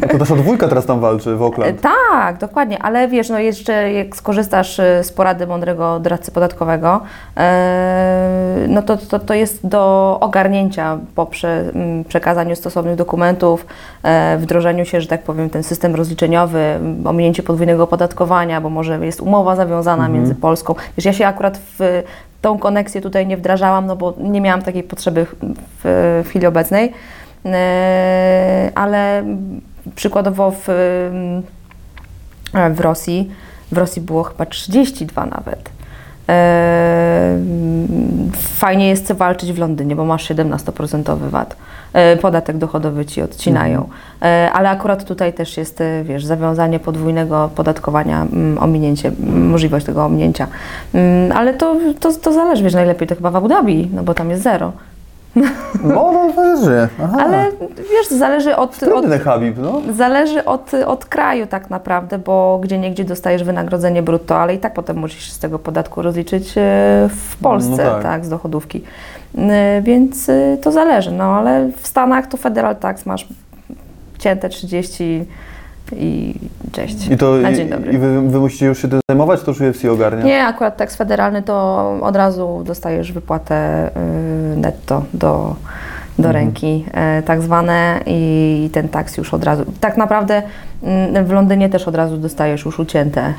No to nasza dwójka teraz tam walczy w Oakland. Tak, dokładnie, ale wiesz, no jeszcze jak skorzystasz y, z porady mądrego doradcy podatkowego, e, no to, to, to jest do ogarnięcia po prze, przekazaniu stosownych dokumentów, e, wdrożeniu się, że tak powiem, ten system rozliczeniowy, ominięcie podwójnego opodatkowania, bo może jest umowa zawiązana między Polską. Wiesz, ja się akurat w tą koneksję tutaj nie wdrażałam, no bo nie miałam takiej potrzeby w, chwili obecnej, e, ale przykładowo w, w Rosji, w Rosji było chyba 32 nawet. E, Fajnie jest walczyć w Londynie, bo masz 17% VAT. E, Podatek dochodowy ci odcinają. E, Ale akurat tutaj też jest, e, wiesz, zawiązanie podwójnego podatkowania, mm, ominięcie, mm, możliwość tego ominięcia. Mm, Ale to, to, to zależy, wiesz, najlepiej to chyba w Abu Dhabi, no bo tam jest zero. No, no że. Aha. Ale wiesz, zależy od, od, Trudny Habib, no. Zależy od, od kraju tak naprawdę, bo gdzie niegdzie dostajesz wynagrodzenie brutto, ale i tak potem musisz z tego podatku rozliczyć w Polsce, No tak. tak. z dochodówki. E, Więc e, to zależy, no ale w Stanach to federal tax masz cięte 30 i cześć. I to Na dzień dobry. i wy, wy musicie już się tym zajmować, to już UFC ogarnia? Nie, akurat tax federalny to od razu dostajesz wypłatę y, netto do, do Mhm. ręki, tak zwane i ten tax już od razu. Tak naprawdę mm, w Londynie też od razu dostajesz już ucięte.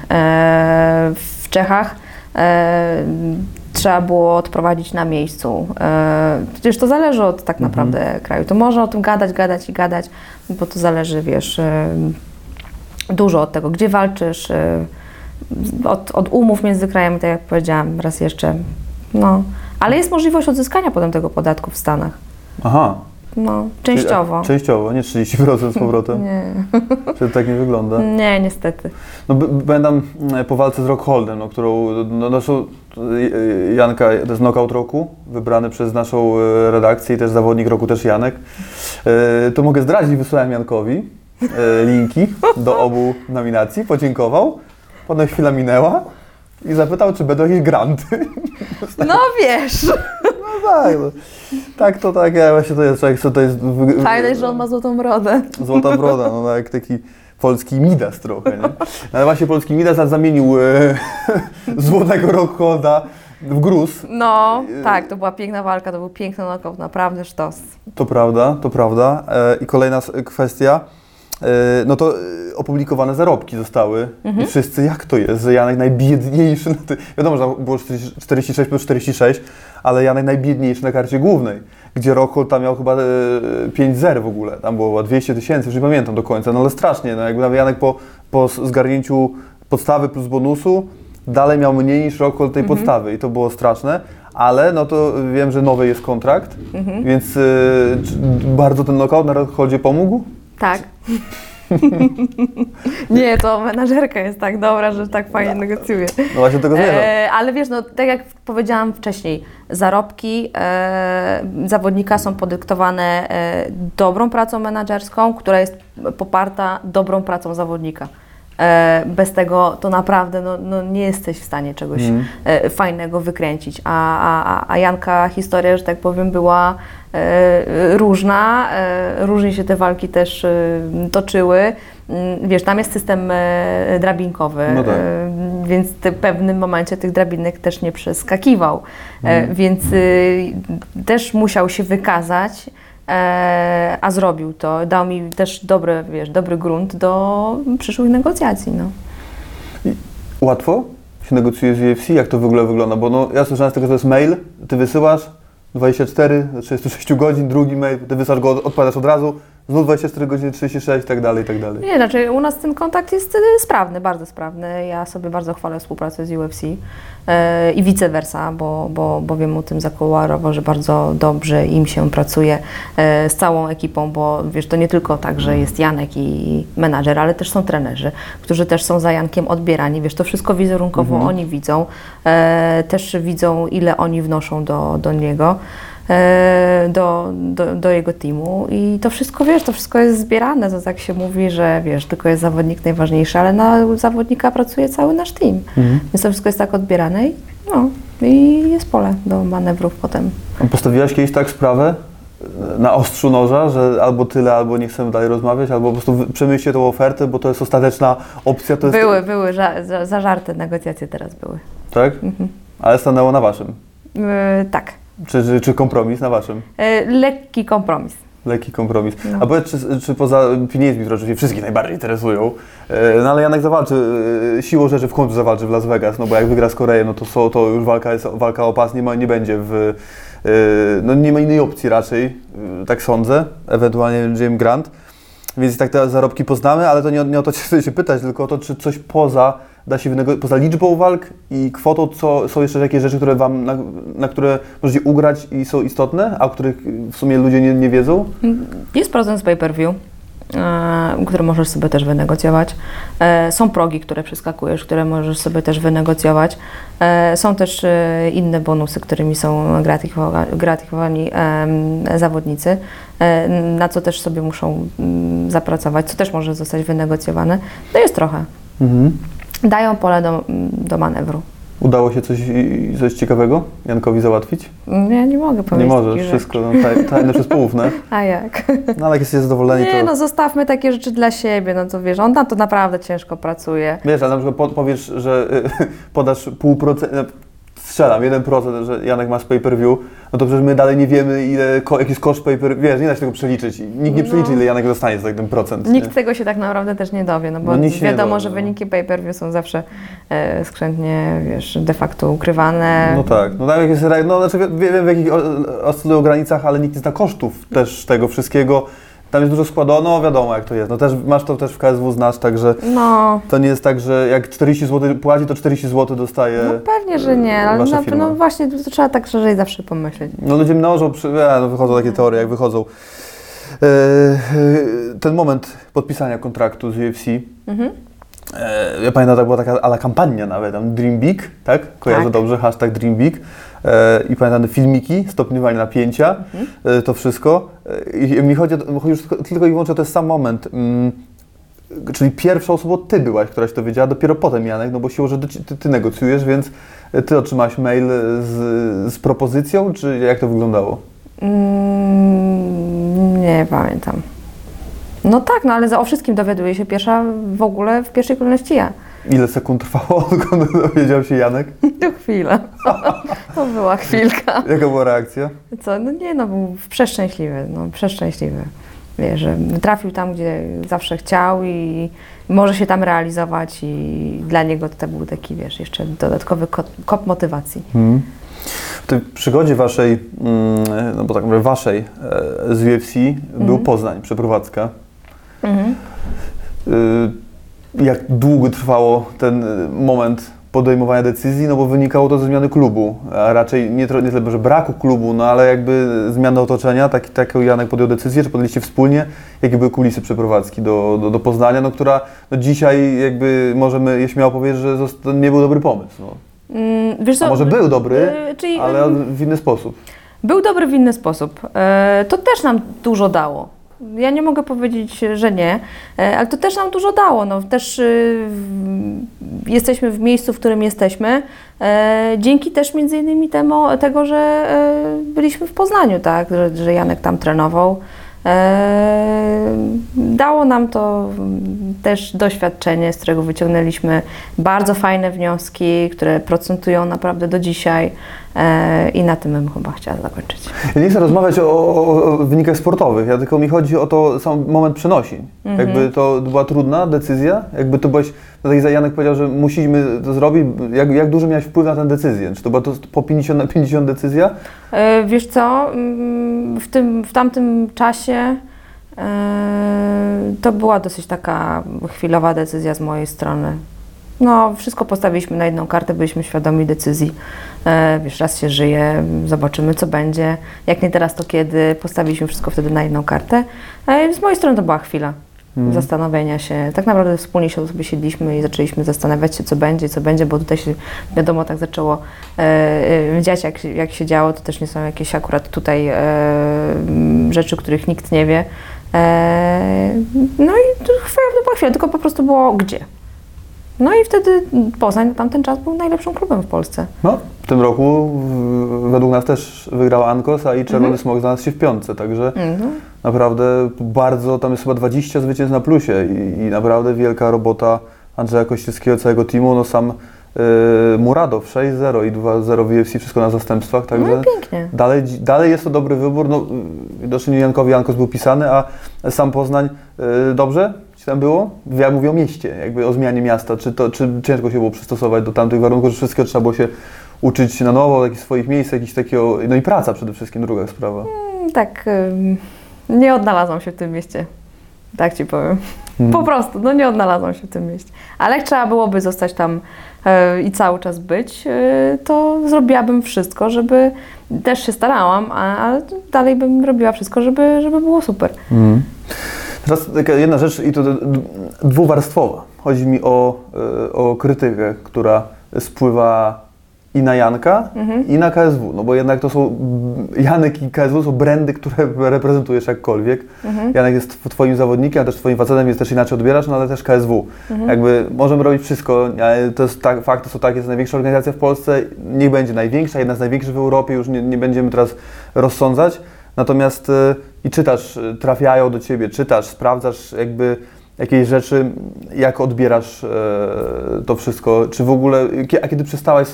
W Czechach trzeba było odprowadzić na miejscu. E, przecież to zależy od tak naprawdę kraju. To można o tym gadać, gadać i gadać, bo to zależy, wiesz, e, dużo od tego, gdzie walczysz, e, od, od umów między krajami, tak jak powiedziałam, raz jeszcze. No. Ale jest możliwość odzyskania potem tego podatku w Stanach. Aha. No, częściowo. Częściowo, nie 30% z powrotem. [laughs] Nie, [laughs] Czy tak nie wygląda? nie, niestety. No, pamiętam mm, po walce z Rockholdem, no, którą no, naszą, y, Janka, to jest knockout roku, wybrany przez naszą y, redakcję i też zawodnik roku też Janek. Y, To mogę zdradzić, wysłałem Jankowi y, linki do obu nominacji, podziękował, potem chwila minęła i zapytał, czy będą jakieś granty. [laughs] No wiesz, No tak, no. tak to tak, ja właśnie to jest człowiek, co to jest fajne, że on ma złotą brodę. Złota broda, no jak taki polski Midas trochę, nie? No, Ale właśnie polski Midas zamienił e, [laughs] złotego Rockholda w gruz. No, tak, to była piękna walka, to był piękny knockout, naprawdę sztos. To prawda, to prawda. E, I kolejna kwestia. E, no to e, opublikowane zarobki zostały i wszyscy, jak to jest, że Janek najbiedniejszy, na ty... wiadomo, że było 40 46 plus 46, ale Janek najbiedniejszy na karcie głównej, gdzie Rockhold tam miał chyba e, 5 zer w ogóle, tam było chyba 200 tysięcy, już nie pamiętam do końca, no ale strasznie, no jakby nawet Janek po, po zgarnięciu podstawy plus bonusu dalej miał mniej niż Rockhold tej podstawy i to było straszne, ale no to wiem, że nowy jest kontrakt, więc e, czy bardzo ten knockout na Rockholdzie pomógł? Tak. [laughs] [laughs] Nie, to menażerka jest tak dobra, że tak fajnie negocjuje. No właśnie tego zmierzam. E, ale wiesz, no tak jak powiedziałam wcześniej, zarobki e, zawodnika są podyktowane e, dobrą pracą menedżerską, która jest poparta dobrą pracą zawodnika. E, bez tego to naprawdę no, no, nie jesteś w stanie czegoś e, fajnego wykręcić. A, a, a- Janka historia, że tak powiem, była e, różna. Różnie się te walki też toczyły. Mm, Wiesz, tam jest system drabinkowy, No tak. więc w pewnym momencie tych drabinek też nie przeskakiwał. Mhm. Więc y, też musiał się wykazać, a zrobił to. Dał mi też dobry, wiesz, dobry grunt do przyszłych negocjacji. No. Łatwo się negocjuje z UFC? Jak to w ogóle wygląda? Bo no, ja słyszałem z tego, że to jest mail, ty wysyłasz 24 do 36 godzin, drugi mail, ty wysyłasz go, odpadasz od razu, znów 24 godziny, 36 i tak dalej, i tak dalej. Nie, znaczy u nas ten kontakt jest y, sprawny, bardzo sprawny. Ja sobie bardzo chwalę współpracę z UFC e, i vice versa, bo, bo, bo wiem o tym zakuluarowo, że bardzo dobrze im się pracuje e, z całą ekipą, bo wiesz, to nie tylko tak, że jest Janek i menadżer, ale też są trenerzy, którzy też są za Jankiem odbierani. Wiesz, to wszystko wizerunkowo oni widzą, e, też widzą, ile oni wnoszą do, do niego do, do, do jego teamu i to wszystko, wiesz, to wszystko jest zbierane, to tak się mówi, że wiesz, tylko jest zawodnik najważniejszy, ale na zawodnika pracuje cały nasz team, Mhm. więc to wszystko jest tak odbierane i no, i jest pole do manewrów potem. Postawiłaś kiedyś tak sprawę e, na ostrzu noża, że albo tyle, albo nie chcemy dalej rozmawiać, albo po prostu przemyślcie tą ofertę, bo to jest ostateczna opcja, jest... Były, były, za, za, zażarte negocjacje teraz były. Tak? Ale stanęło na waszym. Yy, tak, Czy, czy, czy kompromis na waszym? Yy, lekki kompromis. Lekki kompromis. No. A powiedz, czy, czy poza pieniędzmi, które oczywiście wszystkich najbardziej interesują, e, no ale Janek zawalczy, e, siłą rzeczy w końcu zawalczy w Las Vegas, no bo jak wygra z Koreą, no to, so, to już walka jest walka o pas, nie, ma, nie będzie w, e, no nie ma innej opcji raczej, e, tak sądzę, ewentualnie Jim Grant. Więc tak te zarobki poznamy, ale to nie, o- nie o to chcę się pytać, tylko o to, czy coś poza da się wynego- poza liczbą walk i kwotą, co są jeszcze jakieś rzeczy, które wam, na, na które możecie ugrać i są istotne, a o których w sumie ludzie nie, nie wiedzą? Jest procent z pay-per-view, e, który możesz sobie też wynegocjować. E, są progi, które przeskakujesz, które możesz sobie też wynegocjować. E, są też inne bonusy, którymi są gratyfikowa- gratyfikowani zawodnicy, na co też sobie muszą mm, zapracować, co też może zostać wynegocjowane. No jest trochę. Mhm. Dają pole do, do manewru. Udało się coś, coś ciekawego Jankowi załatwić? Ja nie mogę Nie powiedzieć możesz, takich rzeczy. wszystko no, taj, tajne przez poufne. [laughs] A jak? No ale jak jesteście zadowoleni, Nie, to... no zostawmy takie rzeczy dla siebie, no to wiesz, on na to naprawdę ciężko pracuje. Wiesz, ale na przykład po- powiesz, że y, [laughs] podasz pół procenta, strzelam, 1%, że Janek ma z pay-per-view, no to przecież my dalej nie wiemy, ile, ko, jaki jest koszt pay-per-view, wiesz, nie da się tego przeliczyć. Nikt nie No. przeliczy, ile Janek dostanie za ten procent. Nikt nie? tego się tak naprawdę też nie dowie, no bo No wiadomo, dowie, że no. wyniki pay-per-view są zawsze e, skrzętnie, wiesz, de facto ukrywane. No tak, no tak jak jest, no znaczy wie- wiem w jakich oscylują granicach, ale nikt nie zna kosztów też tego wszystkiego. Tam jest dużo składu, no wiadomo jak to jest. No też masz to też w KSW znasz, także No, to nie jest tak, że jak 40 zł płaci, to 40 zł dostaje. no pewnie, że nie, ale na, firma. no właśnie, to trzeba tak szerzej zawsze pomyśleć. No ludzie mnożą, przy, e, no wychodzą takie teorie, jak wychodzą. E, e, ten moment podpisania kontraktu z UFC, Mhm. ja pamiętam, to była taka ala kampania nawet, tam Dream Big, tak? Kojarzę Tak. dobrze, hashtag Dream Big. E, I pamiętam filmiki, stopniowanie napięcia, Mhm. e, to wszystko. E, I mi chodzi, o, chodzi już tylko, i wyłącznie o ten sam moment. Mm, czyli pierwszą osobą ty byłaś, która się to wiedziała, dopiero potem Janek, no bo siłą rzeczy ty, ty, negocjujesz, więc ty otrzymałaś mail z, z propozycją, czy jak to wyglądało? Mm, nie pamiętam. No tak, no ale za, o wszystkim dowiaduje się pierwsza w ogóle w pierwszej kolejności ja. Ile sekund trwało, [laughs] odkąd dowiedział się Janek? To chwila. to była chwilka. Jaka była reakcja? Co? No nie, no był przeszczęśliwy, no przeszczęśliwy. Wiesz, że trafił tam, gdzie zawsze chciał i może się tam realizować i dla niego to był taki, wiesz, jeszcze dodatkowy kop, kop motywacji. Hmm. W tej przygodzie waszej, mm, no bo tak mówię, waszej e, z UFC był Poznań, przeprowadzka. Mhm. Y, Jak długo trwało ten y, moment podejmowania decyzji, no bo wynikało to ze zmiany klubu, a raczej nie, nie tyle, że braku klubu, no ale jakby zmiany otoczenia, tak, taką Janek podjął decyzję, czy podjęliście wspólnie, jakie były kulisy przeprowadzki do, do, do Poznania, no która no dzisiaj jakby możemy je śmiało powiedzieć, że to nie był dobry pomysł, no. Mm, Wiesz co, A może był dobry, y, czyli, ale w inny sposób. Był dobry w inny sposób. E, To też nam dużo dało. Ja nie mogę powiedzieć, że nie, e, ale to też nam dużo dało. No, też y, jesteśmy w miejscu, w którym jesteśmy, e, dzięki też między innymi temu, tego, że e, byliśmy w Poznaniu, tak, że, że Janek tam trenował. Dało nam to mm, też doświadczenie, z którego wyciągnęliśmy bardzo fajne wnioski, które procentują naprawdę do dzisiaj i na tym bym chyba chciała zakończyć. Ja nie chcę rozmawiać o, o, o wynikach sportowych, ja tylko mi chodzi o to sam moment przenosin. Mhm. Jakby to była trudna decyzja, jakby to byłeś, no tak jak Janek powiedział, że musimy to zrobić, jak, jak duży miałeś wpływ na tę decyzję? Czy to była to po 50 na 50 decyzja? E, Wiesz co, mm, w, tym, w tamtym czasie e, to była dosyć taka chwilowa decyzja z mojej strony. No, wszystko postawiliśmy na jedną kartę, byliśmy świadomi decyzji. E, Wiesz, raz się żyje, zobaczymy co będzie. Jak nie teraz, to kiedy. Postawiliśmy wszystko wtedy na jedną kartę. E, Z mojej strony to była chwila Mhm. zastanowienia się. Tak naprawdę wspólnie się sobie siedliśmy i zaczęliśmy zastanawiać się, co będzie, co będzie, bo tutaj się, wiadomo, tak zaczęło e, e, dziać, jak, się- jak się działo. To też nie są jakieś akurat tutaj e, rzeczy, których nikt nie wie. E, no i to chwila, to była chwila, tylko po prostu było gdzie. No i wtedy Poznań na tamten czas był najlepszym klubem w Polsce. No, w tym roku w, według nas też wygrała Ankos, a i Czerwony Mhm. Smok znalazł się w piątce, także Mhm. naprawdę bardzo, tam jest chyba 20 zwycięstw na plusie i, i naprawdę wielka robota Andrzeja Kościelskiego, całego teamu, no sam y, Muradow 6-0 i 2-0 w UFC, wszystko na zastępstwach, także... No pięknie. Dalej, dalej jest to dobry wybór. No, widocznie Jankowi Jankos był pisany, a sam Poznań y, dobrze ci tam było? Ja mówię o mieście, jakby o zmianie miasta. Czy, to, czy ciężko się było przystosować do tamtych warunków, że wszystko trzeba było się uczyć na nowo, jakichś swoich miejsc, jakiś takiego, no i praca przede wszystkim, druga sprawa. Mm, Tak, ym, nie odnalazłam się w tym mieście. Tak ci powiem. Mhm. Po prostu, no nie odnalazłam się w tym mieście. Ale jak trzeba byłoby zostać tam e, i cały czas być, e, to zrobiłabym wszystko, żeby, też się starałam, a, ale dalej bym robiła wszystko, żeby, żeby było super. Mhm. Teraz taka jedna rzecz i to dwuwarstwowa. Chodzi mi o, y, o krytykę, która spływa i na Janka, Mhm. i na KSW. No bo jednak to są, Janek i KSW są brandy, które [laughs] reprezentujesz jakkolwiek. Mhm. Janek jest tw- twoim zawodnikiem, a też twoim facetem, więc też inaczej odbierasz, no ale też KSW. Mhm. Jakby możemy robić wszystko, ale to jest tak, fakty są takie, jest największa organizacja w Polsce, niech będzie największa, jedna z największych w Europie, już nie, nie będziemy teraz rozsądzać. Natomiast y, i czytasz, y, trafiają do ciebie, czytasz, sprawdzasz jakby jakiejś rzeczy, jak odbierasz e, to wszystko? Czy w ogóle, a kiedy przestałaś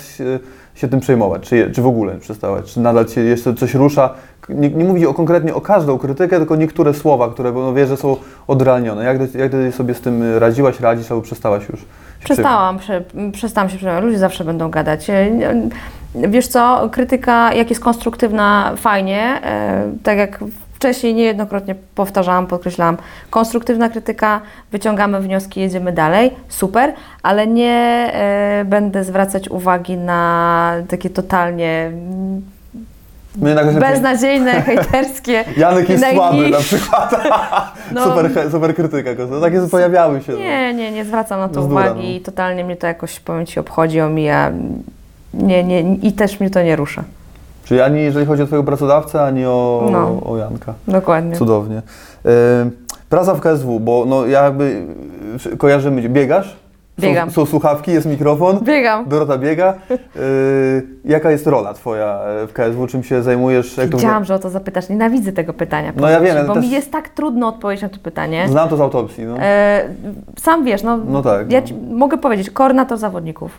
się, tym przejmować? Czy, czy w ogóle przestałaś? Czy nadal cię jeszcze coś rusza? Nie, nie mówię o, konkretnie o każdą krytykę, tylko niektóre słowa, które no, wiesz, że są odrealnione. Jak, ty- jak ty sobie z tym radziłaś, radzisz albo przestałaś już? Przestałam, prze, przestałam się przejmować. Ludzie zawsze będą gadać. Wiesz co, krytyka, jak jest konstruktywna, fajnie. E, tak jak wcześniej niejednokrotnie powtarzałam, podkreślałam, konstruktywna krytyka, wyciągamy wnioski, jedziemy dalej, super, ale nie e, będę zwracać uwagi na takie totalnie beznadziejne, [laughs] hejterskie. Janek jest słaby na przykład. [laughs] No. super, super krytyka. To takie pojawiały się. no. Nie, nie, nie zwracam na to Bzdura, uwagi no. i totalnie mnie to jakoś, powiem Ci, obchodzi, omija. Nie, nie, I też mnie to nie rusza. Czyli ani jeżeli chodzi o Twojego pracodawcę, ani o, No. o Janka. Dokładnie. Cudownie. E, praca w KSW, bo no ja jakby kojarzymy, biegasz? Biegam. Są, są słuchawki, jest mikrofon. Biegam. Dorota biega. E, jaka jest rola Twoja e, w KSW? Czym się zajmujesz? Jak to Wiedziałam, że o to zapytasz. Nienawidzę tego pytania. No ja wiem, Bo też- mi jest tak trudno odpowiedzieć na to pytanie. Znam to z autopsji. No. E, sam wiesz, no, No tak, ja no. mogę powiedzieć, koordynator zawodników.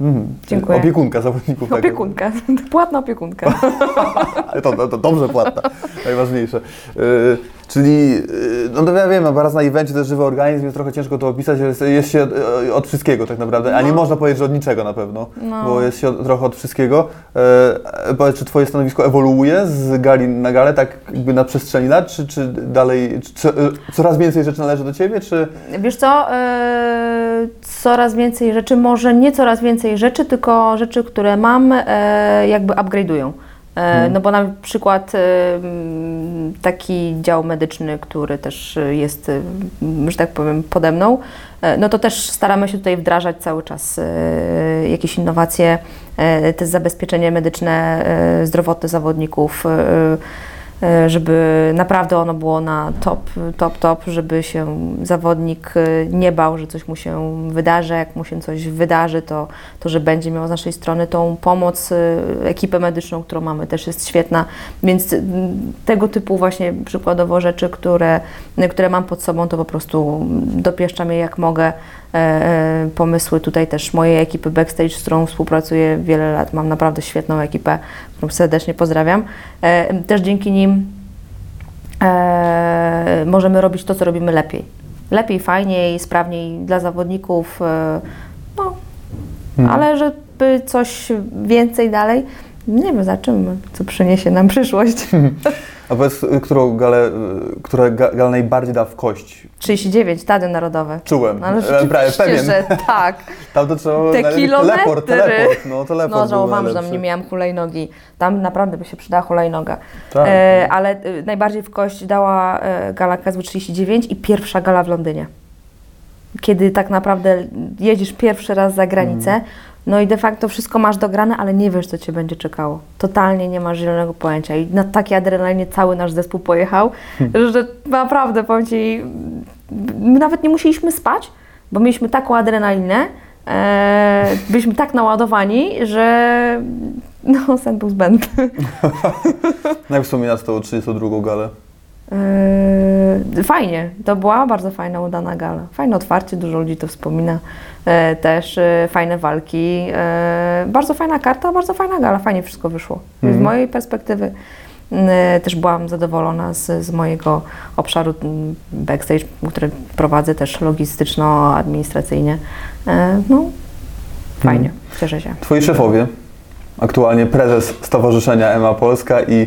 Mhm. dziękuję. Opiekunka zawodników. tak Opiekunka. [laughs] Płatna opiekunka. [laughs] To, to, to dobrze płatna, najważniejsze. Czyli, yy, no to ja wiem, no, raz na evencie to jest żywy organizm, jest trochę ciężko to opisać, ale jest, jest się od, yy, od wszystkiego tak naprawdę, a nie No. można powiedzieć, że od niczego na pewno, No. bo jest się od, trochę od wszystkiego. Yy, powiedz, czy Twoje stanowisko ewoluuje z gali na galę, tak jakby na przestrzeni lat, czy, czy dalej, czy, yy, coraz więcej rzeczy należy do Ciebie, czy... Wiesz co, e, coraz więcej rzeczy, może nie coraz więcej rzeczy, tylko rzeczy, które mam, e, jakby upgrade'ują. E, Mhm. No bo na przykład e, taki dział medyczny, który też jest, e, że tak powiem, pode mną, no to też staramy się tutaj wdrażać cały czas jakieś innowacje, e, też zabezpieczenie medyczne, zdrowotne zawodników, żeby naprawdę ono było na top, top, top, żeby się zawodnik e, nie bał, że coś mu się wydarzy, jak mu się coś wydarzy, to, to że będzie miał z naszej strony tą pomoc, e, ekipę medyczną, którą mamy, też jest świetna, więc tego typu właśnie przykładowo rzeczy, które, które mam pod sobą, to po prostu dopieszczam je jak mogę. E, e, Pomysły tutaj też mojej ekipy backstage, z którą współpracuję wiele lat. Mam naprawdę świetną ekipę, którą serdecznie pozdrawiam. E, Też dzięki nim możemy robić to, co robimy lepiej. Lepiej, fajniej, sprawniej dla zawodników. No, Mhm. ale żeby coś więcej dalej, nie wiem, zobaczymy, co przyniesie nam przyszłość. [laughs] A powiedz, y, którą galę, y, która ga- gala najbardziej da w kość? 39, Stadion Narodowe. Czułem, No, ale Byłem prawie pewien. że tak. [laughs] Tam to trzeba Te kilometry. teleport, teleport, no teleport No żałowałam, że tam nie miałam hulajnogi. Tam naprawdę by się przydała hulajnoga. Tak. E, ale e, najbardziej w kość dała e, gala KSW 39 i pierwsza gala w Londynie. Kiedy tak naprawdę jedziesz pierwszy raz za granicę, Mhm. No i de facto wszystko masz dograne, ale nie wiesz, co Cię będzie czekało. Totalnie nie masz zielonego pojęcia. I na takiej adrenalinie cały nasz zespół pojechał, Hmm. że naprawdę, powiem Ci, my nawet nie musieliśmy spać, bo mieliśmy taką adrenalinę, e, byliśmy tak naładowani, że no, sen był zbędny. [laughs] Jak wspominasz tą 32 galę? Yy, Fajnie, to była bardzo fajna, udana gala. Fajne otwarcie, dużo ludzi to wspomina. E, Też e, fajne walki. E, Bardzo fajna karta, bardzo fajna gala. Fajnie wszystko wyszło. Z Mhm. mojej perspektywy e, też byłam zadowolona z, z mojego obszaru m, backstage, który prowadzę też logistyczno-administracyjnie. E, No, fajnie, cieszę się. Twoi szefowie, aktualnie prezes Stowarzyszenia EMA Polska i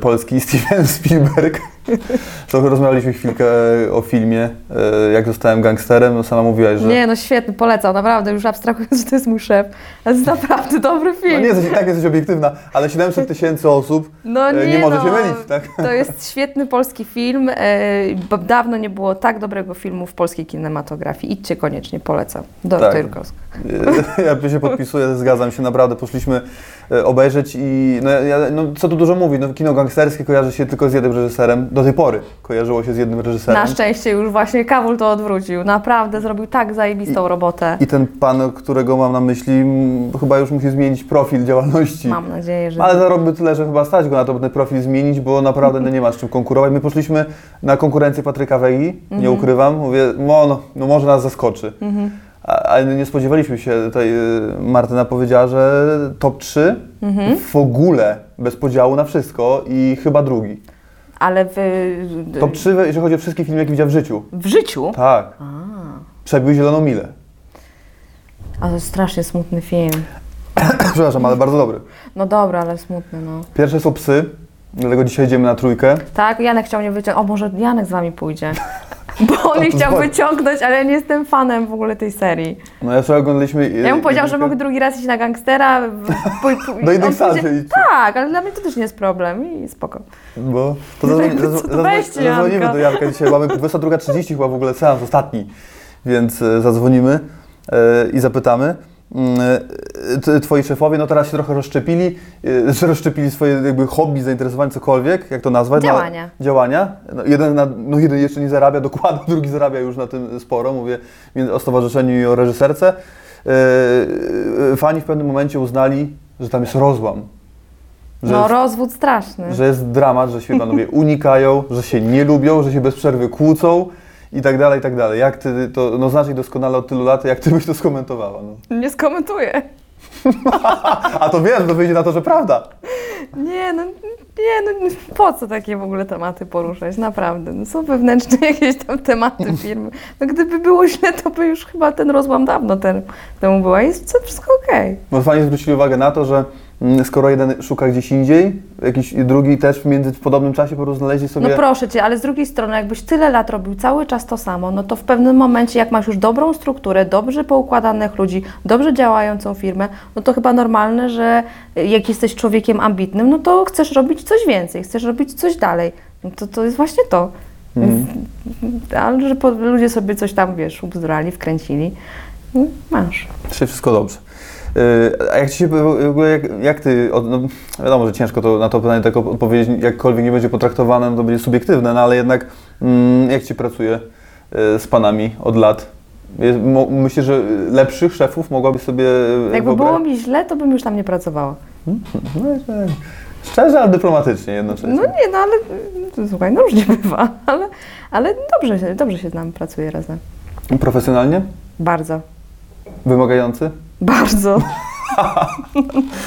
polski [laughs] Steven Spielberg. [laughs] Trochę rozmawialiśmy chwilkę o filmie, e, jak zostałem gangsterem, no sama mówiłaś, że... Nie, no świetny, polecam, naprawdę, już abstrahując, że to jest mój szef. To jest naprawdę dobry film. No nie jesteś, tak jesteś obiektywna, ale 700 tysięcy osób No e, nie, nie może no, się mylić, tak? To jest świetny polski film. e, dawno nie było tak dobrego filmu w polskiej kinematografii. Idźcie koniecznie, polecam. Dorota Tak. Jurkowska. E, [laughs] Ja się podpisuję, zgadzam się, naprawdę poszliśmy e, obejrzeć i no, ja, no, co tu dużo mówi, no, kino gangsterskie kojarzy się tylko z jednym reżyserem, do tej pory kojarzyło się z jednym reżyserem. Na szczęście już właśnie Kawul to odwrócił. Naprawdę zrobił tak zajebistą robotę. I ten pan, którego mam na myśli, chyba już musi zmienić profil działalności. Mam nadzieję, że... Ale zarobił tyle, że chyba stać go na to, by ten profil zmienić, bo naprawdę no, nie ma z czym konkurować. My poszliśmy na konkurencję Patryka Wegi, Mhm. nie ukrywam. Mówię, no, no, no może nas zaskoczy. Mhm. Ale nie spodziewaliśmy się, tutaj y, Martyna powiedziała, że top 3 Mhm. w ogóle bez podziału na wszystko i chyba drugi. Ale w, Top 3, jeżeli chodzi o wszystkie filmy, jakie widział w życiu. w życiu... Tak. A, Przebił Zieloną Milę. a to strasznie smutny film. [coughs] Przepraszam, ale bardzo dobry. No dobra, ale smutny, no. Pierwsze są psy, dlatego dzisiaj idziemy na trójkę. Tak, Janek chciał mnie wyciągnąć. O, może Janek z wami pójdzie. [laughs] Bo on mnie chciał wyciągnąć, ale ja nie jestem fanem w ogóle tej serii. No ja sobie oglądaliśmy... y, Ja mu powiedział, że mogę drugi raz iść na gangstera. [laughs] Do innych sal. Tak, ale dla mnie to też nie jest problem i spoko. Bo to [laughs] zadzwonimy do Janka dzisiaj. Mamy 22.30 chyba w ogóle seans ostatni, więc e, zadzwonimy e, i zapytamy. Mm, e, Twoi szefowie no teraz się trochę rozszczepili, e, [laughs] rozszczepili swoje jakby hobby, zainteresowanie, cokolwiek, jak to nazwać? No, Działania. działania. No, jeden, na, no jeden jeszcze nie zarabia [laughs] dokładnie, drugi zarabia już na tym sporo, mówię o stowarzyszeniu i o reżyserce. E, Fani w pewnym momencie uznali, że tam jest rozłam. Że No jest- rozwód straszny. że jest dramat, że się panowie [laughs] unikają, że się nie lubią, że się bez przerwy kłócą i tak dalej, i tak dalej. Jak ty to, no znasz ich doskonale od tylu lat, jak ty byś to skomentowała? No. Nie skomentuję. [laughs] A to wiem, to wyjdzie na to, że prawda. Nie, no nie, no po co takie w ogóle tematy poruszać, naprawdę. No, są wewnętrzne [laughs] jakieś tam tematy firmy. No gdyby było źle, to by już chyba ten rozłam dawno ten, temu była. Jest co- wszystko okej. Bo fajnie zwrócili uwagę na to, że skoro jeden szuka gdzieś indziej, jakiś drugi też w, między, w podobnym czasie po prostu znaleźli sobie... No proszę Cię, ale z drugiej strony, jakbyś tyle lat robił cały czas to samo, no to w pewnym momencie, jak masz już dobrą strukturę, dobrze poukładanych ludzi, dobrze działającą firmę, no to chyba normalne, że jak jesteś człowiekiem ambitnym, no to chcesz robić coś więcej, chcesz robić coś dalej. No to, to jest właśnie to. Mhm. Ale że po, ludzie sobie coś tam, wiesz, ubzdrali, wkręcili, no, masz. Dzisiaj wszystko dobrze. Yy, A jak ci się, w ogóle jak, jak ty, no, wiadomo, że ciężko to, na to pytanie tak odpowiedzieć, jakkolwiek nie będzie potraktowane, no to będzie subiektywne, no ale jednak mm, jak ci pracuje yy, z panami od lat? Myślę, że lepszych szefów mogłabyś sobie yy, Jakby było mi źle, to bym już tam nie pracowała. No, i tak. Szczerze, ale dyplomatycznie jednocześnie. No nie, no ale słuchaj, no różnie [laughs] bywa, ale, ale dobrze, dobrze się z nami pracuje razem. Profesjonalnie? Bardzo, Wymagający? bardzo. [laughs]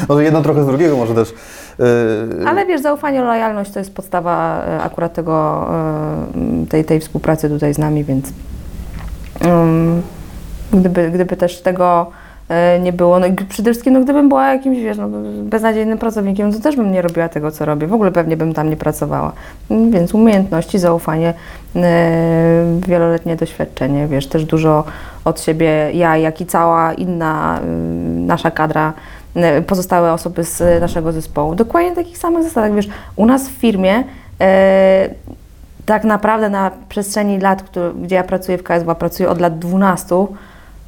No to jedno trochę z drugiego może też. Yy, Ale wiesz, zaufanie, lojalność to jest podstawa e, akurat tego, e, tej, tej współpracy tutaj z nami, więc um, gdyby, gdyby też tego nie było, no i przede wszystkim, no gdybym była jakimś, wiesz, no, beznadziejnym pracownikiem, to też bym nie robiła tego, co robię. W ogóle pewnie bym tam nie pracowała. Więc umiejętności, zaufanie, e, wieloletnie doświadczenie, wiesz, też dużo od siebie, ja, jak i cała inna y, nasza kadra, y, pozostałe osoby z naszego zespołu. Dokładnie takich samych zasadach, wiesz, u nas w firmie e, tak naprawdę na przestrzeni lat, gdzie ja pracuję w KSW, pracuję od lat 12,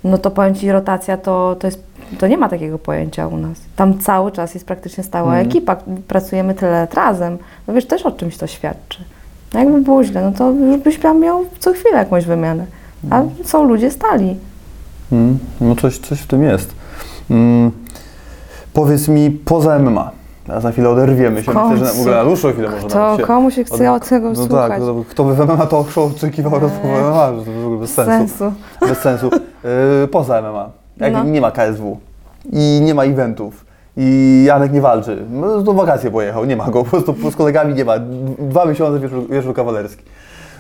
no to powiem Ci, rotacja to, to jest, to nie ma takiego pojęcia u nas. Tam cały czas jest praktycznie stała Mhm. ekipa, pracujemy tyle lat razem. No wiesz, też o czymś to świadczy. No jakby było źle, no to już byś tam miał co chwilę jakąś wymianę. A są ludzie stali. Mm, no coś, coś w tym jest. Mm, powiedz mi, poza MMA, a za chwilę oderwiemy się, W myślę, że w ogóle na dłuższą chwilę może To komu się chce od tego no słuchać? tak, no, kto by w MMA to show oczekiwał rozmowy Eee, MMA, że to w ogóle bez sensu. sensu. Bez sensu. Yy, poza MMA, jak No. nie ma KSW i nie ma eventów i Janek nie walczy, no to wakacje pojechał, nie ma go, po prostu z kolegami nie ma, dwa miesiące wieczór, wieczór kawalerski.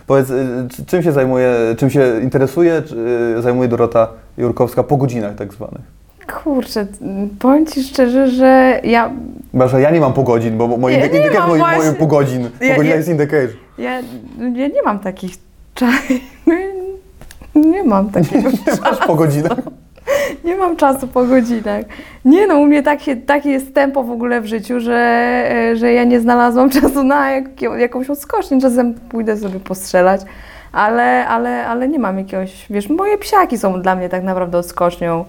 Powiedz, y, czy- czym się zajmuje, czym się interesuje, czy, y, zajmuje Dorota Jurkowska po godzinach tak zwanych? Kurczę, powiem Ci szczerze, że ja, że ja nie mam po godzin, bo moje Nie, indyk- nie indyk- mam moje, moje właśnie. po Ja- ja- jest in the cage. ja, ja nie mam takich czasów. [laughs] Nie mam takiego [laughs] Nie masz po godzinach. Nie mam czasu po godzinach. Nie no, u mnie tak takie jest tempo w ogóle w życiu, że, e, że ja nie znalazłam czasu na jak, jakąś odskocznię. Czasem pójdę sobie postrzelać, ale, ale, ale nie mam jakiegoś, wiesz, moje psiaki są dla mnie tak naprawdę odskocznią.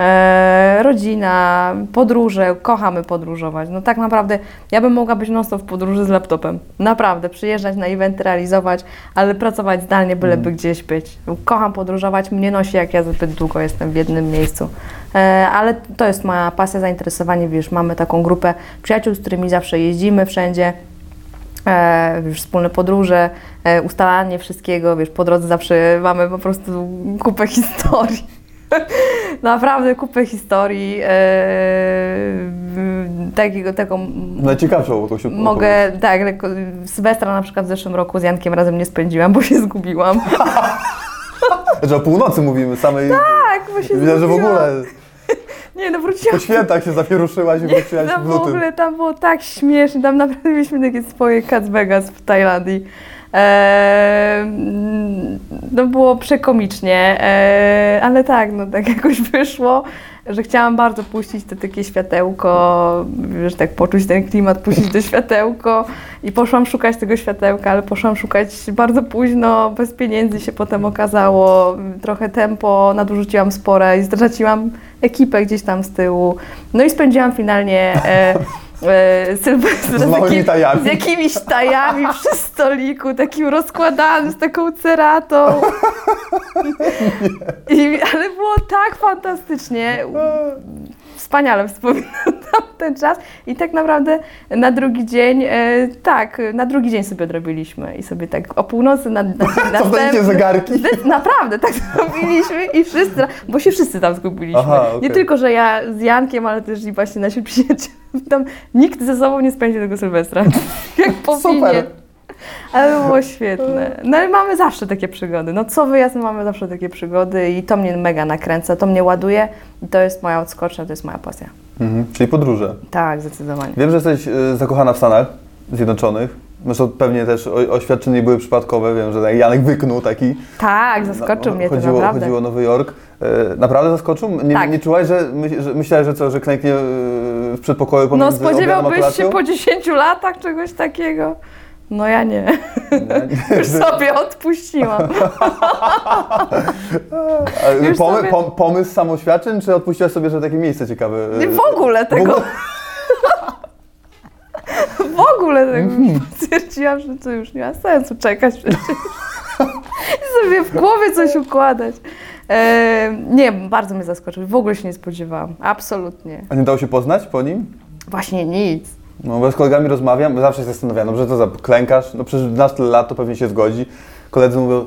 E, rodzina, podróże, kochamy podróżować. No tak naprawdę ja bym mogła być non w podróży z laptopem. Naprawdę, przyjeżdżać na eventy, realizować, ale pracować zdalnie, byleby gdzieś być. Kocham podróżować, mnie nosi jak ja zbyt długo jestem w jednym miejscu. E, ale to jest moja pasja, zainteresowanie, wiesz, mamy taką grupę przyjaciół, z którymi zawsze jeździmy wszędzie e, wiesz, wspólne podróże, e, ustalanie wszystkiego, wiesz, po drodze zawsze mamy po prostu kupę [laughs] historii. [laughs] Naprawdę kupę historii. W- takiego, taką Najciekawszą jakąś opowiedź. mogę, tak, jako- Sylwestra na przykład w zeszłym roku z Jankiem razem nie spędziłam, bo się zgubiłam. [laughs] Że o północy mówimy, samej... Tak, bo się Widać, że w ogóle [laughs] Nie, no po wróciłam. świętach się zawieruszyłaś i wróciłaś No w w lutym. ogóle tam było tak śmiesznie, tam naprawdę mieliśmy takie swoje Cats Vegas w Tajlandii. No było przekomicznie, ale tak, no tak [laughs] jakoś wyszło, że chciałam bardzo puścić to takie światełko, wiesz, tak poczuć ten klimat, puścić to światełko i poszłam szukać tego światełka, ale poszłam szukać bardzo późno, bez pieniędzy się potem okazało, trochę tempo nadużyciłam spore i straciłam ekipę gdzieś tam z tyłu. No i spędziłam finalnie e, [laughs] e, Sylwestra Z małymi tajami. z jakimiś tajami przy stoliku, takim rozkładanym, z taką ceratą. [laughs] I, ale było tak fantastycznie. Wspaniale wspominam [laughs] ten czas. I tak naprawdę na drugi dzień, e, tak, na drugi dzień sobie odrobiliśmy. I sobie tak o północy na, na dzień [laughs] następny. zegarki? Naprawdę, tak [laughs] zrobiliśmy i wszyscy, bo się wszyscy tam zgubiliśmy. Aha, okej. Nie tylko, że ja z Jankiem, ale też i właśnie nasi przyjaciele. Tam nikt ze sobą nie spędził tego Sylwestra. Jak powinien. Super. Ale było świetne. No ale mamy zawsze takie przygody. No co wyjazd my mamy zawsze takie przygody i to mnie mega nakręca, to mnie ładuje i to jest moja odskocznia, to jest moja pasja. Mhm, czyli podróże. Tak, zdecydowanie. Wiem, że jesteś y, zakochana w Stanach Zjednoczonych. Zresztą pewnie też o- oświadczenia nie były przypadkowe. Wiem, że tak Janek wyknął taki. Tak, zaskoczył No, mnie to chodziło, naprawdę. Chodziło o Nowy Jork. E, naprawdę zaskoczył? Nie, Tak. nie czułaś, że, że myślałeś, że co, że klęknie e, w przedpokoju No pomiędzy a spodziewałbyś się po 10 latach czegoś takiego? No ja nie. Nie, [laughs] Już sobie odpuściłam. [laughs] Już Pomy, sobie- pom, pomysł samoświadczeń, czy odpuściłaś sobie, że takie miejsce ciekawe? e, W ogóle tego. [laughs] W ogóle tego. Mhm. Stwierdziłam, że to już nie ma sensu czekać przecież. I sobie w głowie coś układać. E, nie, bardzo mnie zaskoczył. W ogóle się nie spodziewałam. Absolutnie. A nie dało się poznać po nim? Właśnie nic. No, bo z kolegami rozmawiam, zawsze się zastanawiam, no, że to za klękasz, no przecież znasz tyle lat, to pewnie się zgodzi. Koledzy mówią,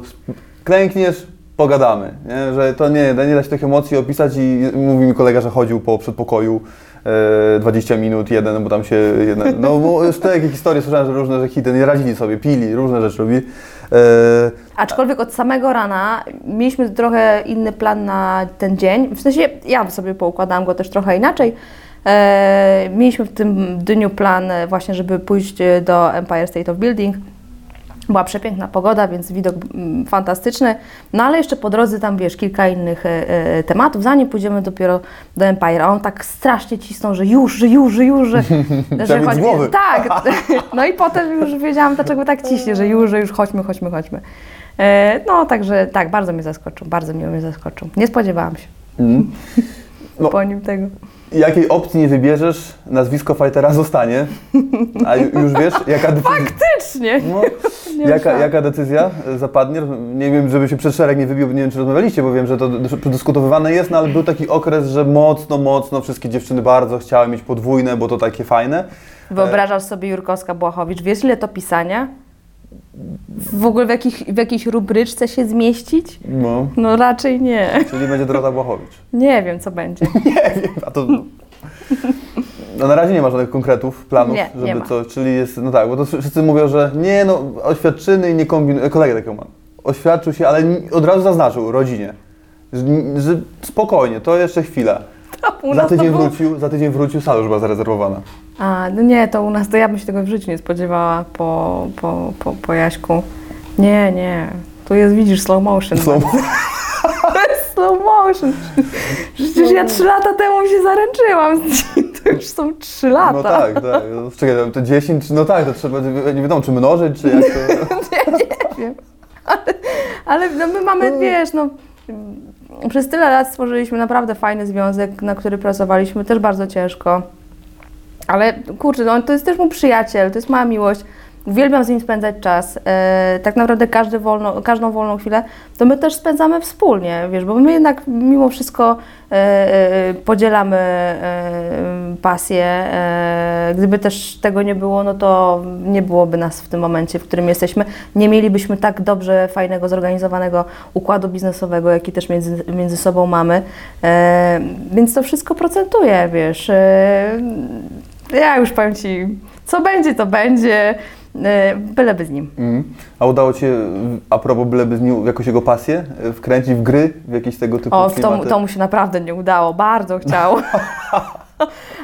klękniesz, pogadamy, nie? że to nie, nie da się tych emocji opisać i mówi mi kolega, że chodził po przedpokoju e, 20 minut, jeden, bo tam się, jeden, no bo już takie historie słyszałem, że różne, hity nie radzili sobie, pili, różne rzeczy robili. E, Aczkolwiek od samego rana mieliśmy trochę inny plan na ten dzień. W sensie ja sobie poukładałam go też trochę inaczej. E, mieliśmy w tym dniu plan e, właśnie, żeby pójść e, do Empire State of Building. Była przepiękna pogoda, więc widok mm, fantastyczny. No ale jeszcze po drodze tam, wiesz, kilka innych tematów, zanim pójdziemy dopiero do Empire. A on tak strasznie cisnął, że już, że już, że już, że... [laughs] Z głowy. Tak. [laughs] No i potem już wiedziałam, dlaczego tak ciśnie, że już, że już chodźmy, chodźmy, chodźmy. No, także tak, bardzo mnie zaskoczył, bardzo miło mnie zaskoczył. Nie spodziewałam się mm. [laughs] No. po nim tego. Jakiej opcji nie wybierzesz, nazwisko fightera zostanie, a ju- już wiesz, jaka decyzja... Faktycznie! No, [laughs] jaka, jaka decyzja e, zapadnie? Nie wiem, żeby się przed szereg nie wybił, nie wiem, czy rozmawialiście, bo wiem, że to przedyskutowywane jest, no ale był taki okres, że mocno, mocno wszystkie dziewczyny bardzo chciały mieć podwójne, bo to takie fajne. Wyobrażasz sobie Jurkowska-Błachowicz, wiesz ile to pisania? W ogóle w, jakich, w jakiejś rubryczce się zmieścić? No, No raczej nie. czyli będzie Dorota Błachowicz. [laughs] Nie wiem, co będzie. [laughs] Nie wiem, a to... No na razie nie ma żadnych konkretów, planów, Nie, żeby nie ma. coś, czyli jest, no tak, bo to wszyscy mówią, że nie no, oświadczyny i nie kombinuj, kolega takiego ma. Oświadczył się, ale od razu zaznaczył rodzinie, że, że spokojnie, to jeszcze chwila. To Za to tydzień wrócił, za tydzień wrócił, sala już była zarezerwowana. A, no nie, to u nas, to ja bym się tego w życiu nie spodziewała po, po, po, po Jaśku. Nie, nie. Tu jest, widzisz, slow motion. [laughs] Jest slow motion. Przecież ja trzy lata temu się zaręczyłam. [laughs] To już są trzy lata. no tak, tak. No, Czekaj, to 10, no tak, to trzeba, nie wiadomo, czy mnożyć, czy jak to... [laughs] Ja nie wiem. Ale, ale no my mamy, wiesz, no przez tyle lat stworzyliśmy naprawdę fajny związek, na który pracowaliśmy też bardzo ciężko. Ale kurczę, no, to jest też mój przyjaciel, to jest moja miłość. Uwielbiam z nim spędzać czas. E, tak naprawdę każdy wolno, każdą wolną chwilę to my też spędzamy wspólnie, wiesz, bo my jednak mimo wszystko e, e, podzielamy e, pasję. E, gdyby też tego nie było, no to nie byłoby nas w tym momencie, w którym jesteśmy. Nie mielibyśmy tak dobrze, fajnego, zorganizowanego układu biznesowego, jaki też między, między sobą mamy. E, więc to wszystko procentuje, wiesz. E, ja już powiem Ci, co będzie, to będzie. E, Byleby z nim. Mhm. A udało Ci się, a propos byleby z nim, jakoś jego pasję, e, wkręcić w gry, w jakieś tego typu O, to, to mu się naprawdę nie udało, bardzo chciał. [laughs]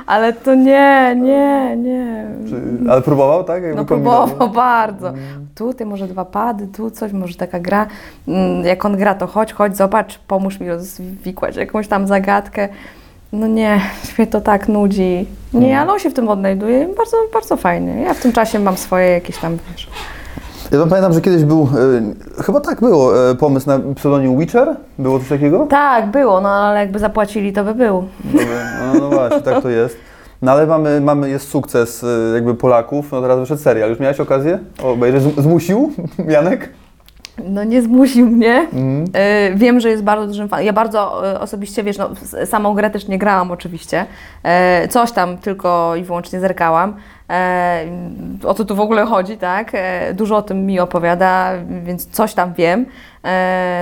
Ale to nie, nie, nie. Czy, ale próbował, tak? Jakby No kombinował? próbował [laughs] bardzo. Tutaj może dwa pady, tu coś, może taka gra. Mm, Jak on gra, to chodź, chodź, zobacz, pomóż mi rozwikłać jakąś tam zagadkę. No nie, [laughs] mnie to tak nudzi. Nie, Mhm. ale on się w tym odnajduje i bardzo, bardzo fajnie. Ja w tym czasie mam swoje jakieś tam, wiesz, Ja tam pamiętam, że kiedyś był, e, chyba tak było, e, pomysł na pseudonim Witcher. Było coś takiego? Tak, było, no ale jakby zapłacili, to by był. Dobra, No, no właśnie, tak to jest. No ale mamy, mamy jest sukces e, jakby Polaków, no teraz wyszedł serial. Już miałeś okazję obejrzeć? Z- Zmusił [laughs] Janek? No nie zmusił mnie. Y, Wiem, że jest bardzo dużym fanem. Ja bardzo y, osobiście, wiesz, no, samą grę też nie grałam oczywiście. E, Coś tam tylko i wyłącznie zerkałam. E, O co tu w ogóle chodzi, tak? E, Dużo o tym mi opowiada, więc coś tam wiem, e,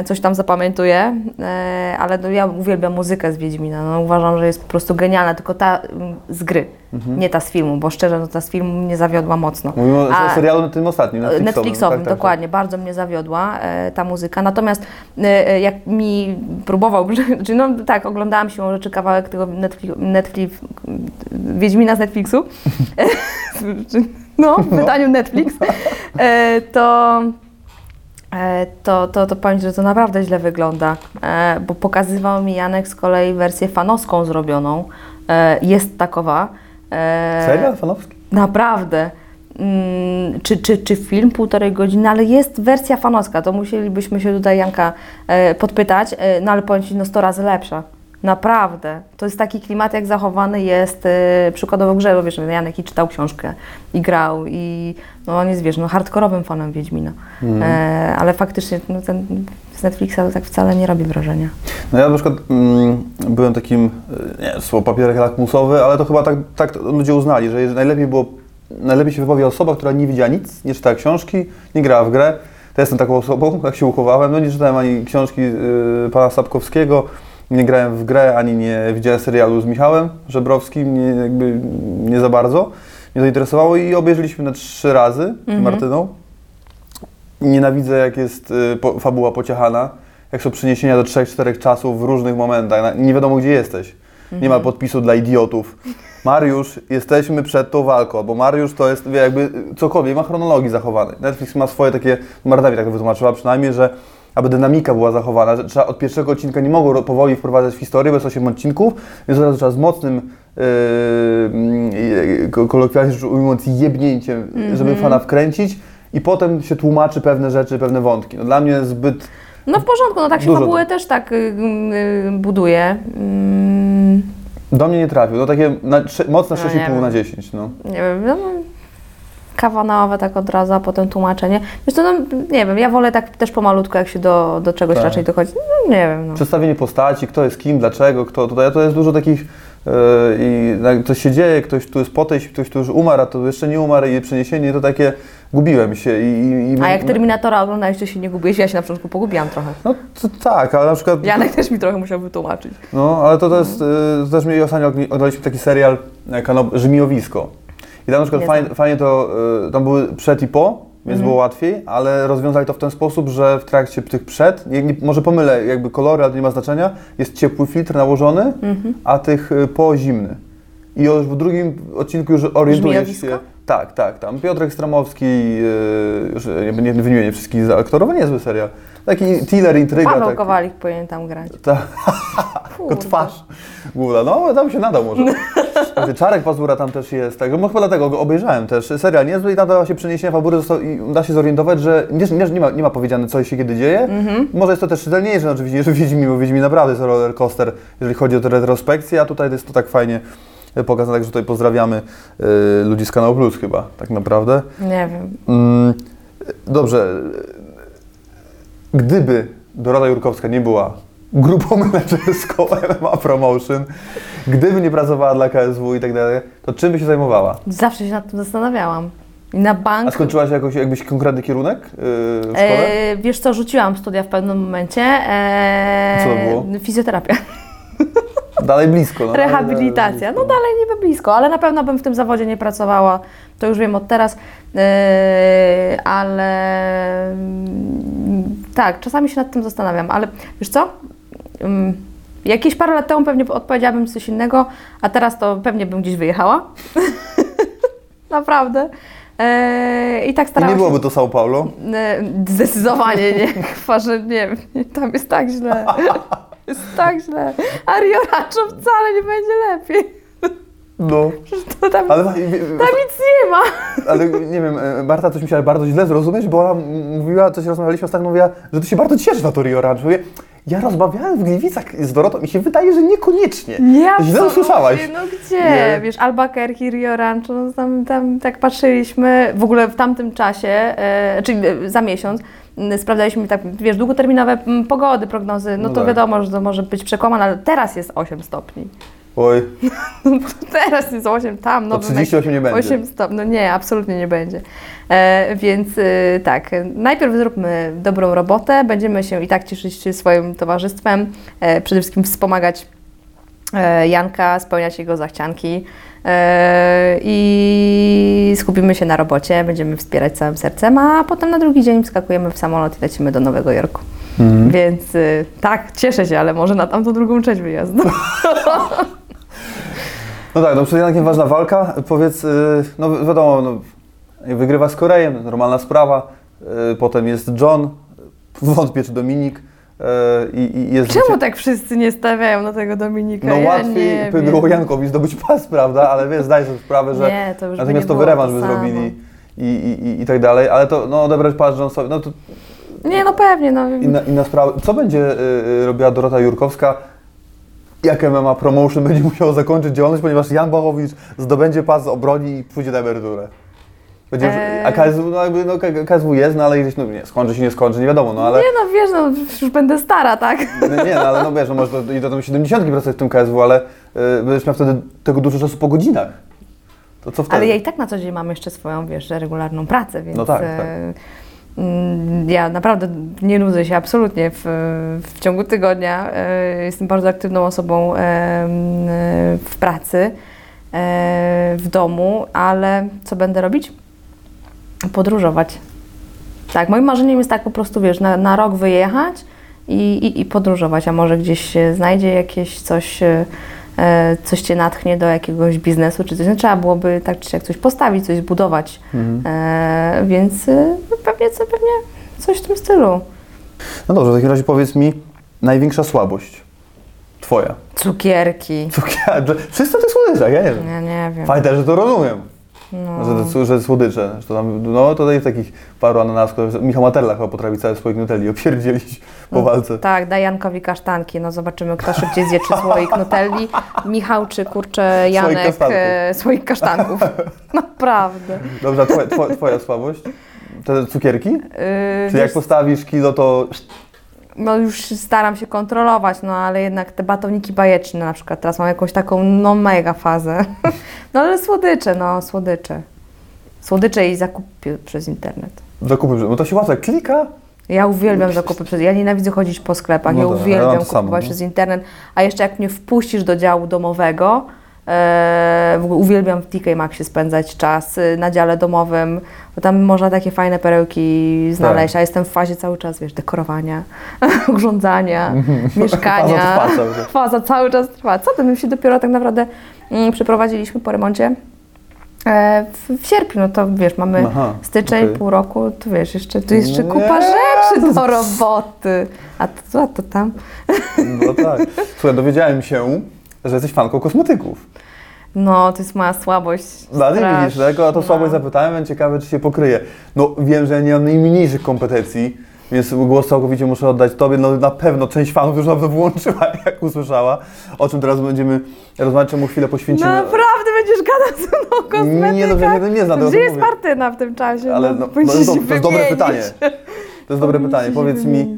coś tam zapamiętuję, e, ale no, ja uwielbiam muzykę z Wiedźmina. No, uważam, że jest po prostu genialna, tylko ta mm, z gry, nie ta z filmu, bo szczerze, no, ta z filmu mnie zawiodła mocno. Mówimy o A- o serialu na tym ostatnim, Netflixowym. Netflixowym, tak, tak, dokładnie. Bardzo mnie zawiodła e, ta muzyka. Natomiast e, e, jak mi próbował, [laughs] czy no tak, oglądałam się rzeczy kawałek tego Netflix, Netflix Wiedźmina z Netflixu, [laughs] [laughs] no, w wydaniu Netflix, e, to, e, to, to, to powiem że to naprawdę źle wygląda, e, bo pokazywał mi Janek z kolei wersję fanowską zrobioną. E, Jest takowa. E, tak. Serial fanowski? Naprawdę. Mm, Czy, czy, czy film półtorej godziny, ale jest wersja fanowska, to musielibyśmy się tutaj Janka e, podpytać, e, no ale powiem Ci, no 100 razy lepsza. Naprawdę. To jest taki klimat, jak zachowany jest e, przykładowo w grze, bo wiesz, Janek i czytał książkę i grał i no on jest, wiesz, no hardkorowym fanem Wiedźmina. E, ale faktycznie no, ten z Netflixa tak wcale nie robi wrażenia. No ja na przykład mm, byłem takim, e, nie słowo papierek lakmusowy, ale to chyba tak, tak ludzie uznali, że najlepiej było, najlepiej się wypowie osoba, która nie widziała nic, nie czytała książki, nie grała w grę. To jestem taką osobą, [laughs] jak się uchowałem, no nie czytałem ani książki y, pana Sapkowskiego, nie grałem w grę, ani nie widziałem serialu z Michałem Żebrowskim, nie, jakby nie za bardzo mnie to interesowało i obejrzeliśmy na trzy razy z Martyną. Nienawidzę, jak jest y, po, fabuła pociechana, jak są przeniesienia do trzech, czterech czasów w różnych momentach. Na, nie wiadomo, gdzie jesteś. Nie ma podpisu dla idiotów. Mariusz, jesteśmy przed tą walką, bo Mariusz to jest wie, jakby cokolwiek, ma chronologii zachowanej. Netflix ma swoje takie, Marta mi tak to wytłumaczyła przynajmniej, że aby dynamika była zachowana, że trzeba od pierwszego odcinka nie ro- powoli wprowadzać w historię, jest 8 odcinków, więc od razu trzeba z mocnym, yy, ko- kolokwialnie rzecz ujmując, jebnięciem, żeby fana wkręcić i potem się tłumaczy pewne rzeczy, pewne wątki. No, dla mnie zbyt No w porządku, no tak się fabułę też tak y, y, buduje. Mm, Do mnie nie trafił. No takie na, mocne No, nie 6,5 wiem. na 10. No. nie wiem, no, kawa na ławę tak od razu, a potem tłumaczenie. Zresztą, no, nie wiem, ja wolę tak też pomalutku, jak się do, do czegoś Tak. raczej dochodzi. No, nie wiem, no. Przedstawienie postaci, kto jest kim, dlaczego, kto tutaj. To jest dużo takich. Yy, I coś się dzieje, ktoś tu jest po tej, ktoś tu już umarł, a to jeszcze nie umarł i przeniesienie to takie. Gubiłem się. I, i, A jak Terminatora oglądałeś, to się nie gubiłeś? Ja się na początku pogubiłam trochę. No to, tak, ale na przykład. Janek też mi trochę musiał wytłumaczyć. No, ale to, to jest. Yy, to też mi ostatnio oglądaliśmy taki serial e, kanał Rzymiowisko. I tam na przykład Nie fajnie, fajnie to. Yy, tam były przed i po, więc było łatwiej, ale rozwiązali to w ten sposób, że w trakcie tych przed, nie, nie, może pomylę jakby kolory, ale to nie ma znaczenia, jest ciepły filtr nałożony, a tych y, po zimny. I już w drugim odcinku już orientujesz się. Tak, tak, tam Piotrek Stramowski, yy, już nie, nie wymienię wszystkich aktorów, ale niezły serial. Taki thriller, intryga. Paweł taki. Kowalik powinien tam grać. Ta, [laughs] Kurde. twarz główna. No, tam się nadał może. Słuchajcie, [laughs] Czarek Pazura tam też jest, tak, no chyba dlatego go obejrzałem też. Serial niezły i tam da się przeniesienia fabuły został, i da się zorientować, że nie, nie, nie, ma, nie ma powiedziane co się kiedy dzieje. Mhm. Może jest to też czytelniejsze no, oczywiście niż w [laughs] Wiedźminie, bo Wiedźmin naprawdę jest roller coaster, jeżeli chodzi o te retrospekcje, a tutaj jest to tak fajnie pokazane, także tutaj pozdrawiamy e, ludzi z Kanału Plus chyba, tak naprawdę. Nie wiem. Mm, dobrze. Gdyby Dorota Jurkowska nie była grupą [laughs] menedżerską MMA Promotion, gdyby nie pracowała dla KSW i tak dalej, to czym by się zajmowała? Zawsze się nad tym zastanawiałam. I na bank. A skończyłaś jakoś, jakbyś konkretny kierunek yy, w szkole? E, wiesz co, rzuciłam studia w pewnym momencie. E, Co to było? Fizjoterapia. [laughs] Dalej blisko. No, Rehabilitacja. No dalej niby blisko, ale na pewno bym w tym zawodzie nie pracowała. To już wiem od teraz. E, ale mm, tak, czasami się nad tym zastanawiam. Ale wiesz co? Mm, Jakieś parę lat temu pewnie odpowiedziałabym coś innego, a teraz to pewnie bym gdzieś wyjechała. [laughs] Naprawdę. E, I tak I starałam nie się. byłoby to São Paulo? E, Zdecydowanie nie. [laughs] Chyba, że nie tam jest tak źle. [laughs] Jest tak źle. A Rio Rancho wcale nie będzie lepiej. No. Tam, Ale, tam nic nie ma. ale nie wiem, e, Marta coś musiała bardzo źle zrozumieć, bo ona mówiła, coś rozmawialiśmy ostatnio, mówiła, że ty się bardzo cieszysz na to Rio Rancho. Mówię, ja rozmawiałem w Gliwicach z Dorotą i się wydaje, że niekoniecznie. Nie, Źle usłyszałaś. No gdzie? Nie. Wiesz, Albuquerque, Rio Rancho, no tam, tam tak patrzyliśmy, w ogóle w tamtym czasie, e, czyli za miesiąc, sprawdzaliśmy tak, wiesz, długoterminowe pogody, prognozy, no, No to tak. wiadomo, że to może być przekłamane, ale teraz jest 8 stopni. Oj, [laughs] Teraz jest 8, tam, no 38 nie będzie. 8 stopni, no nie, absolutnie nie będzie. E, więc e, tak, najpierw zróbmy dobrą robotę, będziemy się i tak cieszyć swoim towarzystwem, e, przede wszystkim wspomagać Janka, spełniać jego zachcianki e, i skupimy się na robocie, będziemy wspierać całym sercem, a potem na drugi dzień wskakujemy w samolot i lecimy do Nowego Jorku. Mhm. Więc e, tak, cieszę się, ale może na tamtą drugą część wyjazdu. [laughs] No tak, no przed Jankiem ważna walka. Powiedz, y, no wi- wiadomo, no, wygrywa z Korejem, normalna sprawa. Y, Potem jest John, wątpię czy Dominik. Y, I, i jest Czemu tak wszyscy nie stawiają na tego Dominika? No ja łatwiej by wiem. było Jankowi zdobyć pas, prawda? Ale wiesz, zdaj sobie sprawę, że Nie, to już by natomiast nie to było rewanż to by zrobili i, i, i, i tak dalej. Ale to, no odebrać pas Johnsowi, no to Nie, no pewnie, no. inna, inna sprawa. Co będzie y, y, robiła Dorota Jurkowska? Jak MMA Promotion będzie musiało zakończyć działalność, ponieważ Jan Bachowicz zdobędzie pas, obroni i pójdzie na emeryturę. Będzie, Eee. A KSW, no jakby, no KSW jest, no ale gdzieś, no nie, skończy się, nie skończy, nie wiadomo, no ale... Nie no, wiesz, no już będę stara, tak? No nie, no, ale no wiesz, no może i do tam 70 pracować w tym KSW, ale y, będziesz miał wtedy tego dużo czasu po godzinach. To co wtedy? Ale ja i tak na co dzień mam jeszcze swoją, wiesz, regularną pracę, więc No tak, e, tak. mm, ja naprawdę nie nudzę się absolutnie w, w ciągu tygodnia. E, Jestem bardzo aktywną osobą w pracy, w domu, ale co będę robić? Podróżować. Tak, moim marzeniem jest tak po prostu, wiesz, na, na rok wyjechać i, i, i podróżować, a może gdzieś się znajdzie jakieś coś, e, coś Cię natchnie do jakiegoś biznesu czy coś. No, trzeba byłoby tak czy siak coś postawić, coś zbudować, Mhm. e, więc e, no, pewnie, co, pewnie coś w tym stylu. No dobrze, w takim razie powiedz mi, największa słabość twoja. Cukierki. Cukier, [laughs] wszyscy o tych słodyczach, ja nie wiem. Ja nie wiem. Fajne, że to rozumiem. No. Że, że słodycze, że to tam, no to jest takich paru ananasków. Michał Materla chyba potrafi cały słoik Nutelli opierdzielić po walce. Tak, daj Jankowi kasztanki, no zobaczymy kto szybciej zje czy słoik Nutelli, Michał czy kurczę Janek kasztanków. e, słoik kasztanków. [laughs] Naprawdę. Dobrze, a twoja, twoja, twoja słabość? Te cukierki? Yy, Czy jak postawisz kilo, to no już staram się kontrolować, no ale jednak te batoniki bajeczne na przykład, teraz mam jakąś taką no mega fazę. [laughs] No ale słodycze, no słodycze. Słodycze i zakupy przez internet. zakupy, bo to się łatwo klika. Ja uwielbiam zakupy przez Ja nienawidzę chodzić po sklepach, No ja ja uwielbiam mam to samo, kupować no. przez internet, a jeszcze jak mnie wpuścisz do działu domowego, w ogóle uwielbiam w TK Maxie spędzać czas y, na dziale domowym, bo tam można takie fajne perełki znaleźć, Tak. a jestem w fazie cały czas, wiesz, dekorowania, [laughs] urządzania, [laughs] mieszkania. Faza trwa cały czas. Faza cały czas trwa. Co ty, my się dopiero tak naprawdę mm, przeprowadziliśmy po remoncie e, w, w sierpniu, no to wiesz, mamy Aha, styczeń, okej. pół roku, to wiesz, jeszcze, tu jeszcze Nie, kupa rzeczy [laughs] do roboty. A to, a to tam? No tak. Słuchaj, dowiedziałem się, że jesteś fanką kosmetyków. No, to jest moja słabość. No, nie straszna. widzisz tego, a to słabość No. zapytałem, więc ciekawe, czy się pokryje. No wiem, że ja nie mam najmniejszych kompetencji, więc głos całkowicie muszę oddać Tobie. No na pewno część fanów już na to włączyła, [laughs] jak usłyszała, o czym teraz będziemy rozmawiać, czemu chwilę poświęcimy. Naprawdę będziesz gadał ze mną o kosmetykach? Nie, no ja nie znam, to Gdzie jest. Martyna w tym czasie? Ale no, no, no, to, się to jest dobre pytanie. To jest dobre pytanie. Powiedz mi, yy,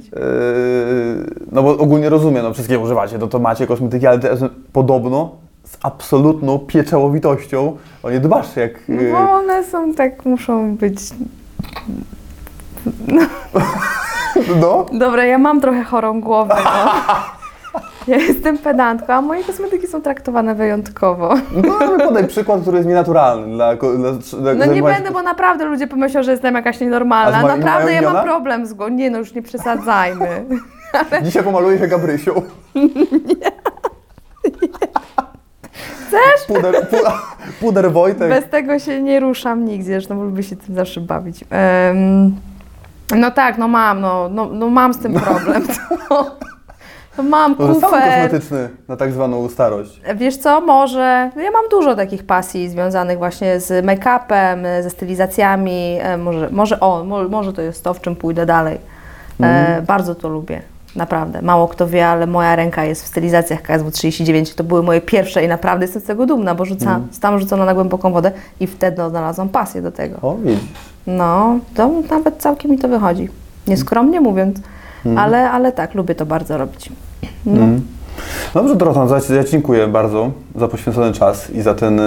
no bo ogólnie rozumiem, no wszystkie używacie, no to macie kosmetyki, ale teraz podobno z absolutną pieczołowitością o nie dbasz, jak... yy, Bo one są tak, muszą być... No, [laughs] Dobra, ja mam trochę chorą głowę, no. [laughs] Ja jestem pedantką, a moje kosmetyki są traktowane wyjątkowo. no ale podaj przykład, który jest nienaturalny dla... dla, dla No nie będę, bo naprawdę ludzie pomyślą, że jestem jakaś nienormalna. ma- Naprawdę ja mam problem z głową. Nie no, już nie przesadzajmy. [laughs] Dzisiaj pomaluję się Gabrysią. [laughs] Chcesz? Puder, pu, [laughs] puder Wojtek. Bez tego się nie ruszam nigdzie, zresztą lubię się tym zawsze bawić. Em, no tak, no mam, no, no, no mam z tym problem. To mam Może kufer. kosmetyczny na tak zwaną starość. Wiesz co, może, ja mam dużo takich pasji związanych właśnie z make-upem, ze stylizacjami, e, może, może o, mo- może to jest to, w czym pójdę dalej. E, Mhm. bardzo to lubię, naprawdę. Mało kto wie, ale moja ręka jest w stylizacjach KSW 39, to były moje pierwsze i naprawdę jestem z tego dumna, bo rzuca, Mhm. zostałam rzucona na głęboką wodę i wtedy odnalazłam pasję do tego. O, widzisz. No, to nawet całkiem mi to wychodzi. Nieskromnie mówiąc, ale, ale tak, lubię to bardzo robić. No. Mm. Dobrze, Dorota, no ja Ci dziękuję bardzo za poświęcony czas i za ten e,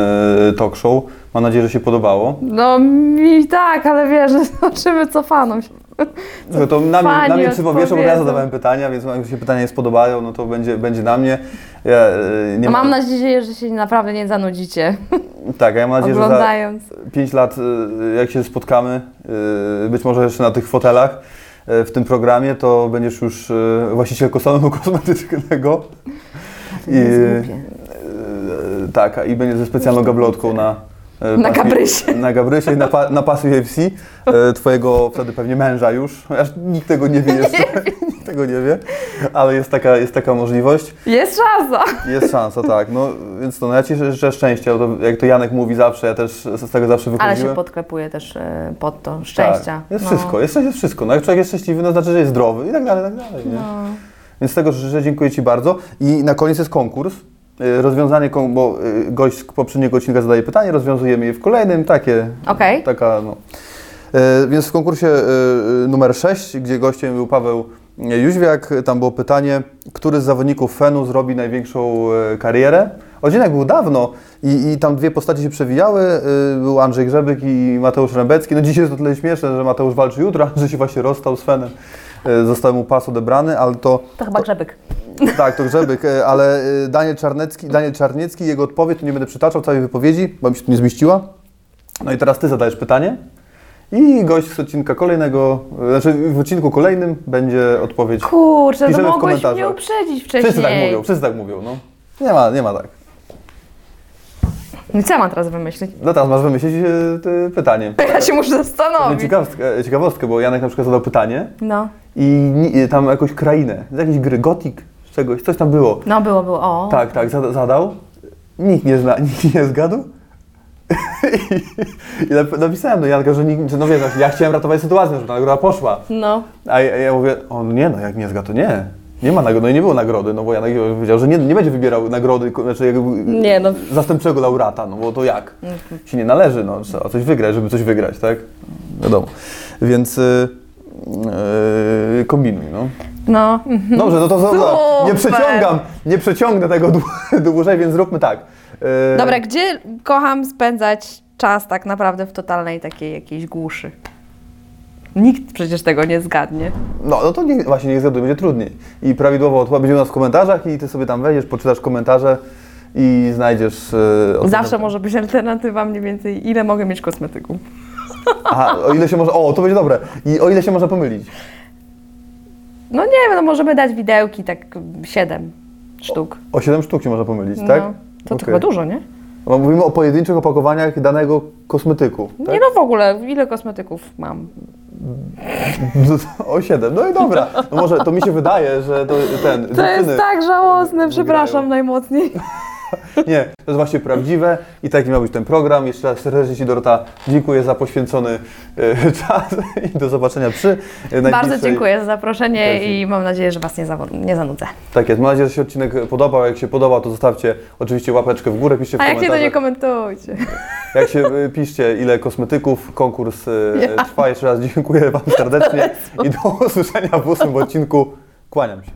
talk show. Mam nadzieję, że się podobało. No mi tak, ale wiesz, [laughs] zobaczymy co fanom się. Słuchaj, to na mnie, na mnie przypowiesz, bo ja zadawałem pytania, więc jak się pytania nie spodobają, no to będzie, będzie na mnie. Ja, e, nie Mam nadzieję, że się naprawdę nie zanudzicie [laughs] Tak, ja mam nadzieję, że za oglądając. 5 lat, e, jak się spotkamy, być może jeszcze na tych fotelach w tym programie, to będziesz już e, właścicielką salonu [laughs] kosmetycznego. Nie głupie. E, tak, i będzie ze specjalną gablotką na e, Na Gabrysie. Na Gabrysie i na, pa, na pasy UFC. Twojego wtedy pewnie męża już. Aż nikt tego nie wie jeszcze. nikt [laughs] tego nie wie, ale jest taka, jest taka możliwość. Jest szansa. Jest szansa, tak. No, więc to, no ja Ci życzę szczęścia, to, jak to Janek mówi zawsze, ja też z tego zawsze Ale wychodziłem. się podklepuje też e, pod to szczęścia. Tak, jest No. wszystko, jest, jest wszystko. No jak człowiek jest szczęśliwy, no znaczy, że jest zdrowy i tak dalej, i tak dalej. Nie? No. Więc z tego życzę, dziękuję Ci bardzo. I na koniec jest konkurs. Y, Rozwiązanie, bo y, gość z poprzedniego odcinka zadaje pytanie, rozwiązujemy je w kolejnym, takie, Okej. taka no. Więc w konkursie numer 6, gdzie gościem był Paweł Jóźwiak, tam było pytanie, który z zawodników Fenu zrobi największą y, karierę. Odcinek był dawno i, i tam dwie postacie się przewijały. y, Był Andrzej Grzebyk i Mateusz Rębecki. No dzisiaj jest to tyle śmieszne, że Mateusz walczy jutro, [laughs] Andrzej się właśnie rozstał z Fenem. Y, Został mu pas odebrany, ale to To chyba grzebyk. tak, to Grzebyk, e, ale e, Daniel Czarnecki, Daniel Czarniecki, jego odpowiedź, tu nie będę przytaczał całej wypowiedzi, bo mi się tu nie zmieściła. No i teraz Ty zadajesz pytanie i gość z odcinka kolejnego, e, znaczy w odcinku kolejnym będzie odpowiedź. Kurczę, to Piszemy w mogłeś mnie uprzedzić wcześniej. Wszyscy tak mówią, wszyscy tak mówią, no. Nie ma, nie ma tak. No i co ja mam teraz wymyślić? No teraz masz wymyślić e, pytanie. [laughs] Ja się muszę zastanowić. Ciekawostkę, ciekawostkę, bo Janek na przykład zadał pytanie No. i e, tam jakąś krainę, z jakiejś gry, Gothic, z czegoś, coś tam było. No było, było. O. Tak, tak, zada- zadał. Nikt nie, zna, [laughs] nikt nie zgadł. I, [laughs] i nap- napisałem do Janka, że, nikt, że no wiesz, ja chciałem ratować sytuację, żeby ta nagroda poszła. No. A ja, ja mówię, on nie no, jak nie zgadł, to nie. Nie ma nagrody, no i nie było nagrody, no bo Janek powiedział, że nie, nie będzie wybierał nagrody, znaczy jakby Nie no. zastępczego laureata, no bo to jak? Się nie należy, no trzeba coś wygrać, żeby coś wygrać, tak? Wiadomo. Więc y, y, kombinuj, no. No. Dobrze, no to, to, to nie Super. przeciągam, nie przeciągnę tego dłu- [laughs] dłużej, więc zróbmy tak. E, Dobra, gdzie kocham spędzać czas tak naprawdę w totalnej takiej jakiejś głuszy? Nikt przecież tego nie zgadnie. No, no to nie, właśnie nie zgaduj, będzie trudniej. I prawidłowo odpowiedź będzie u nas w komentarzach i ty sobie tam wejdziesz, poczytasz komentarze i znajdziesz... Odpowiedź. Zawsze może być alternatywa mniej więcej, ile mogę mieć kosmetyków. Aha, o ile się może... O, to będzie dobre. I o ile się można pomylić. No nie wiem, no możemy dać widełki, tak siedem sztuk. O 7 sztuk się można pomylić, No, tak? to, to Okej. chyba dużo, nie? Bo Mówimy o pojedynczych opakowaniach danego kosmetyku. Tak? Nie no w ogóle, ile kosmetyków mam? [laughs] O 7, no i dobra. No może to mi się wydaje, że to ten... To jest tak żałosne, przepraszam najmocniej. [laughs] [laughs] Nie, to jest właśnie prawdziwe i taki miał być ten program. Jeszcze raz serdecznie Ci Dorota dziękuję za poświęcony e, [laughs] czas i do zobaczenia przy e. Bardzo dziękuję za zaproszenie okazji. i mam nadzieję, że Was nie, nie zanudzę. Tak jest, mam nadzieję, że się odcinek podobał. Jak się podoba, to zostawcie oczywiście łapeczkę w górę, piszcie w A jak nie, to nie komentujcie. [laughs] Jak się y, piszcie, ile kosmetyków, konkurs Ja. trwa. Jeszcze raz dziękuję Wam serdecznie i do usłyszenia w ósmym odcinku. Kłaniam się.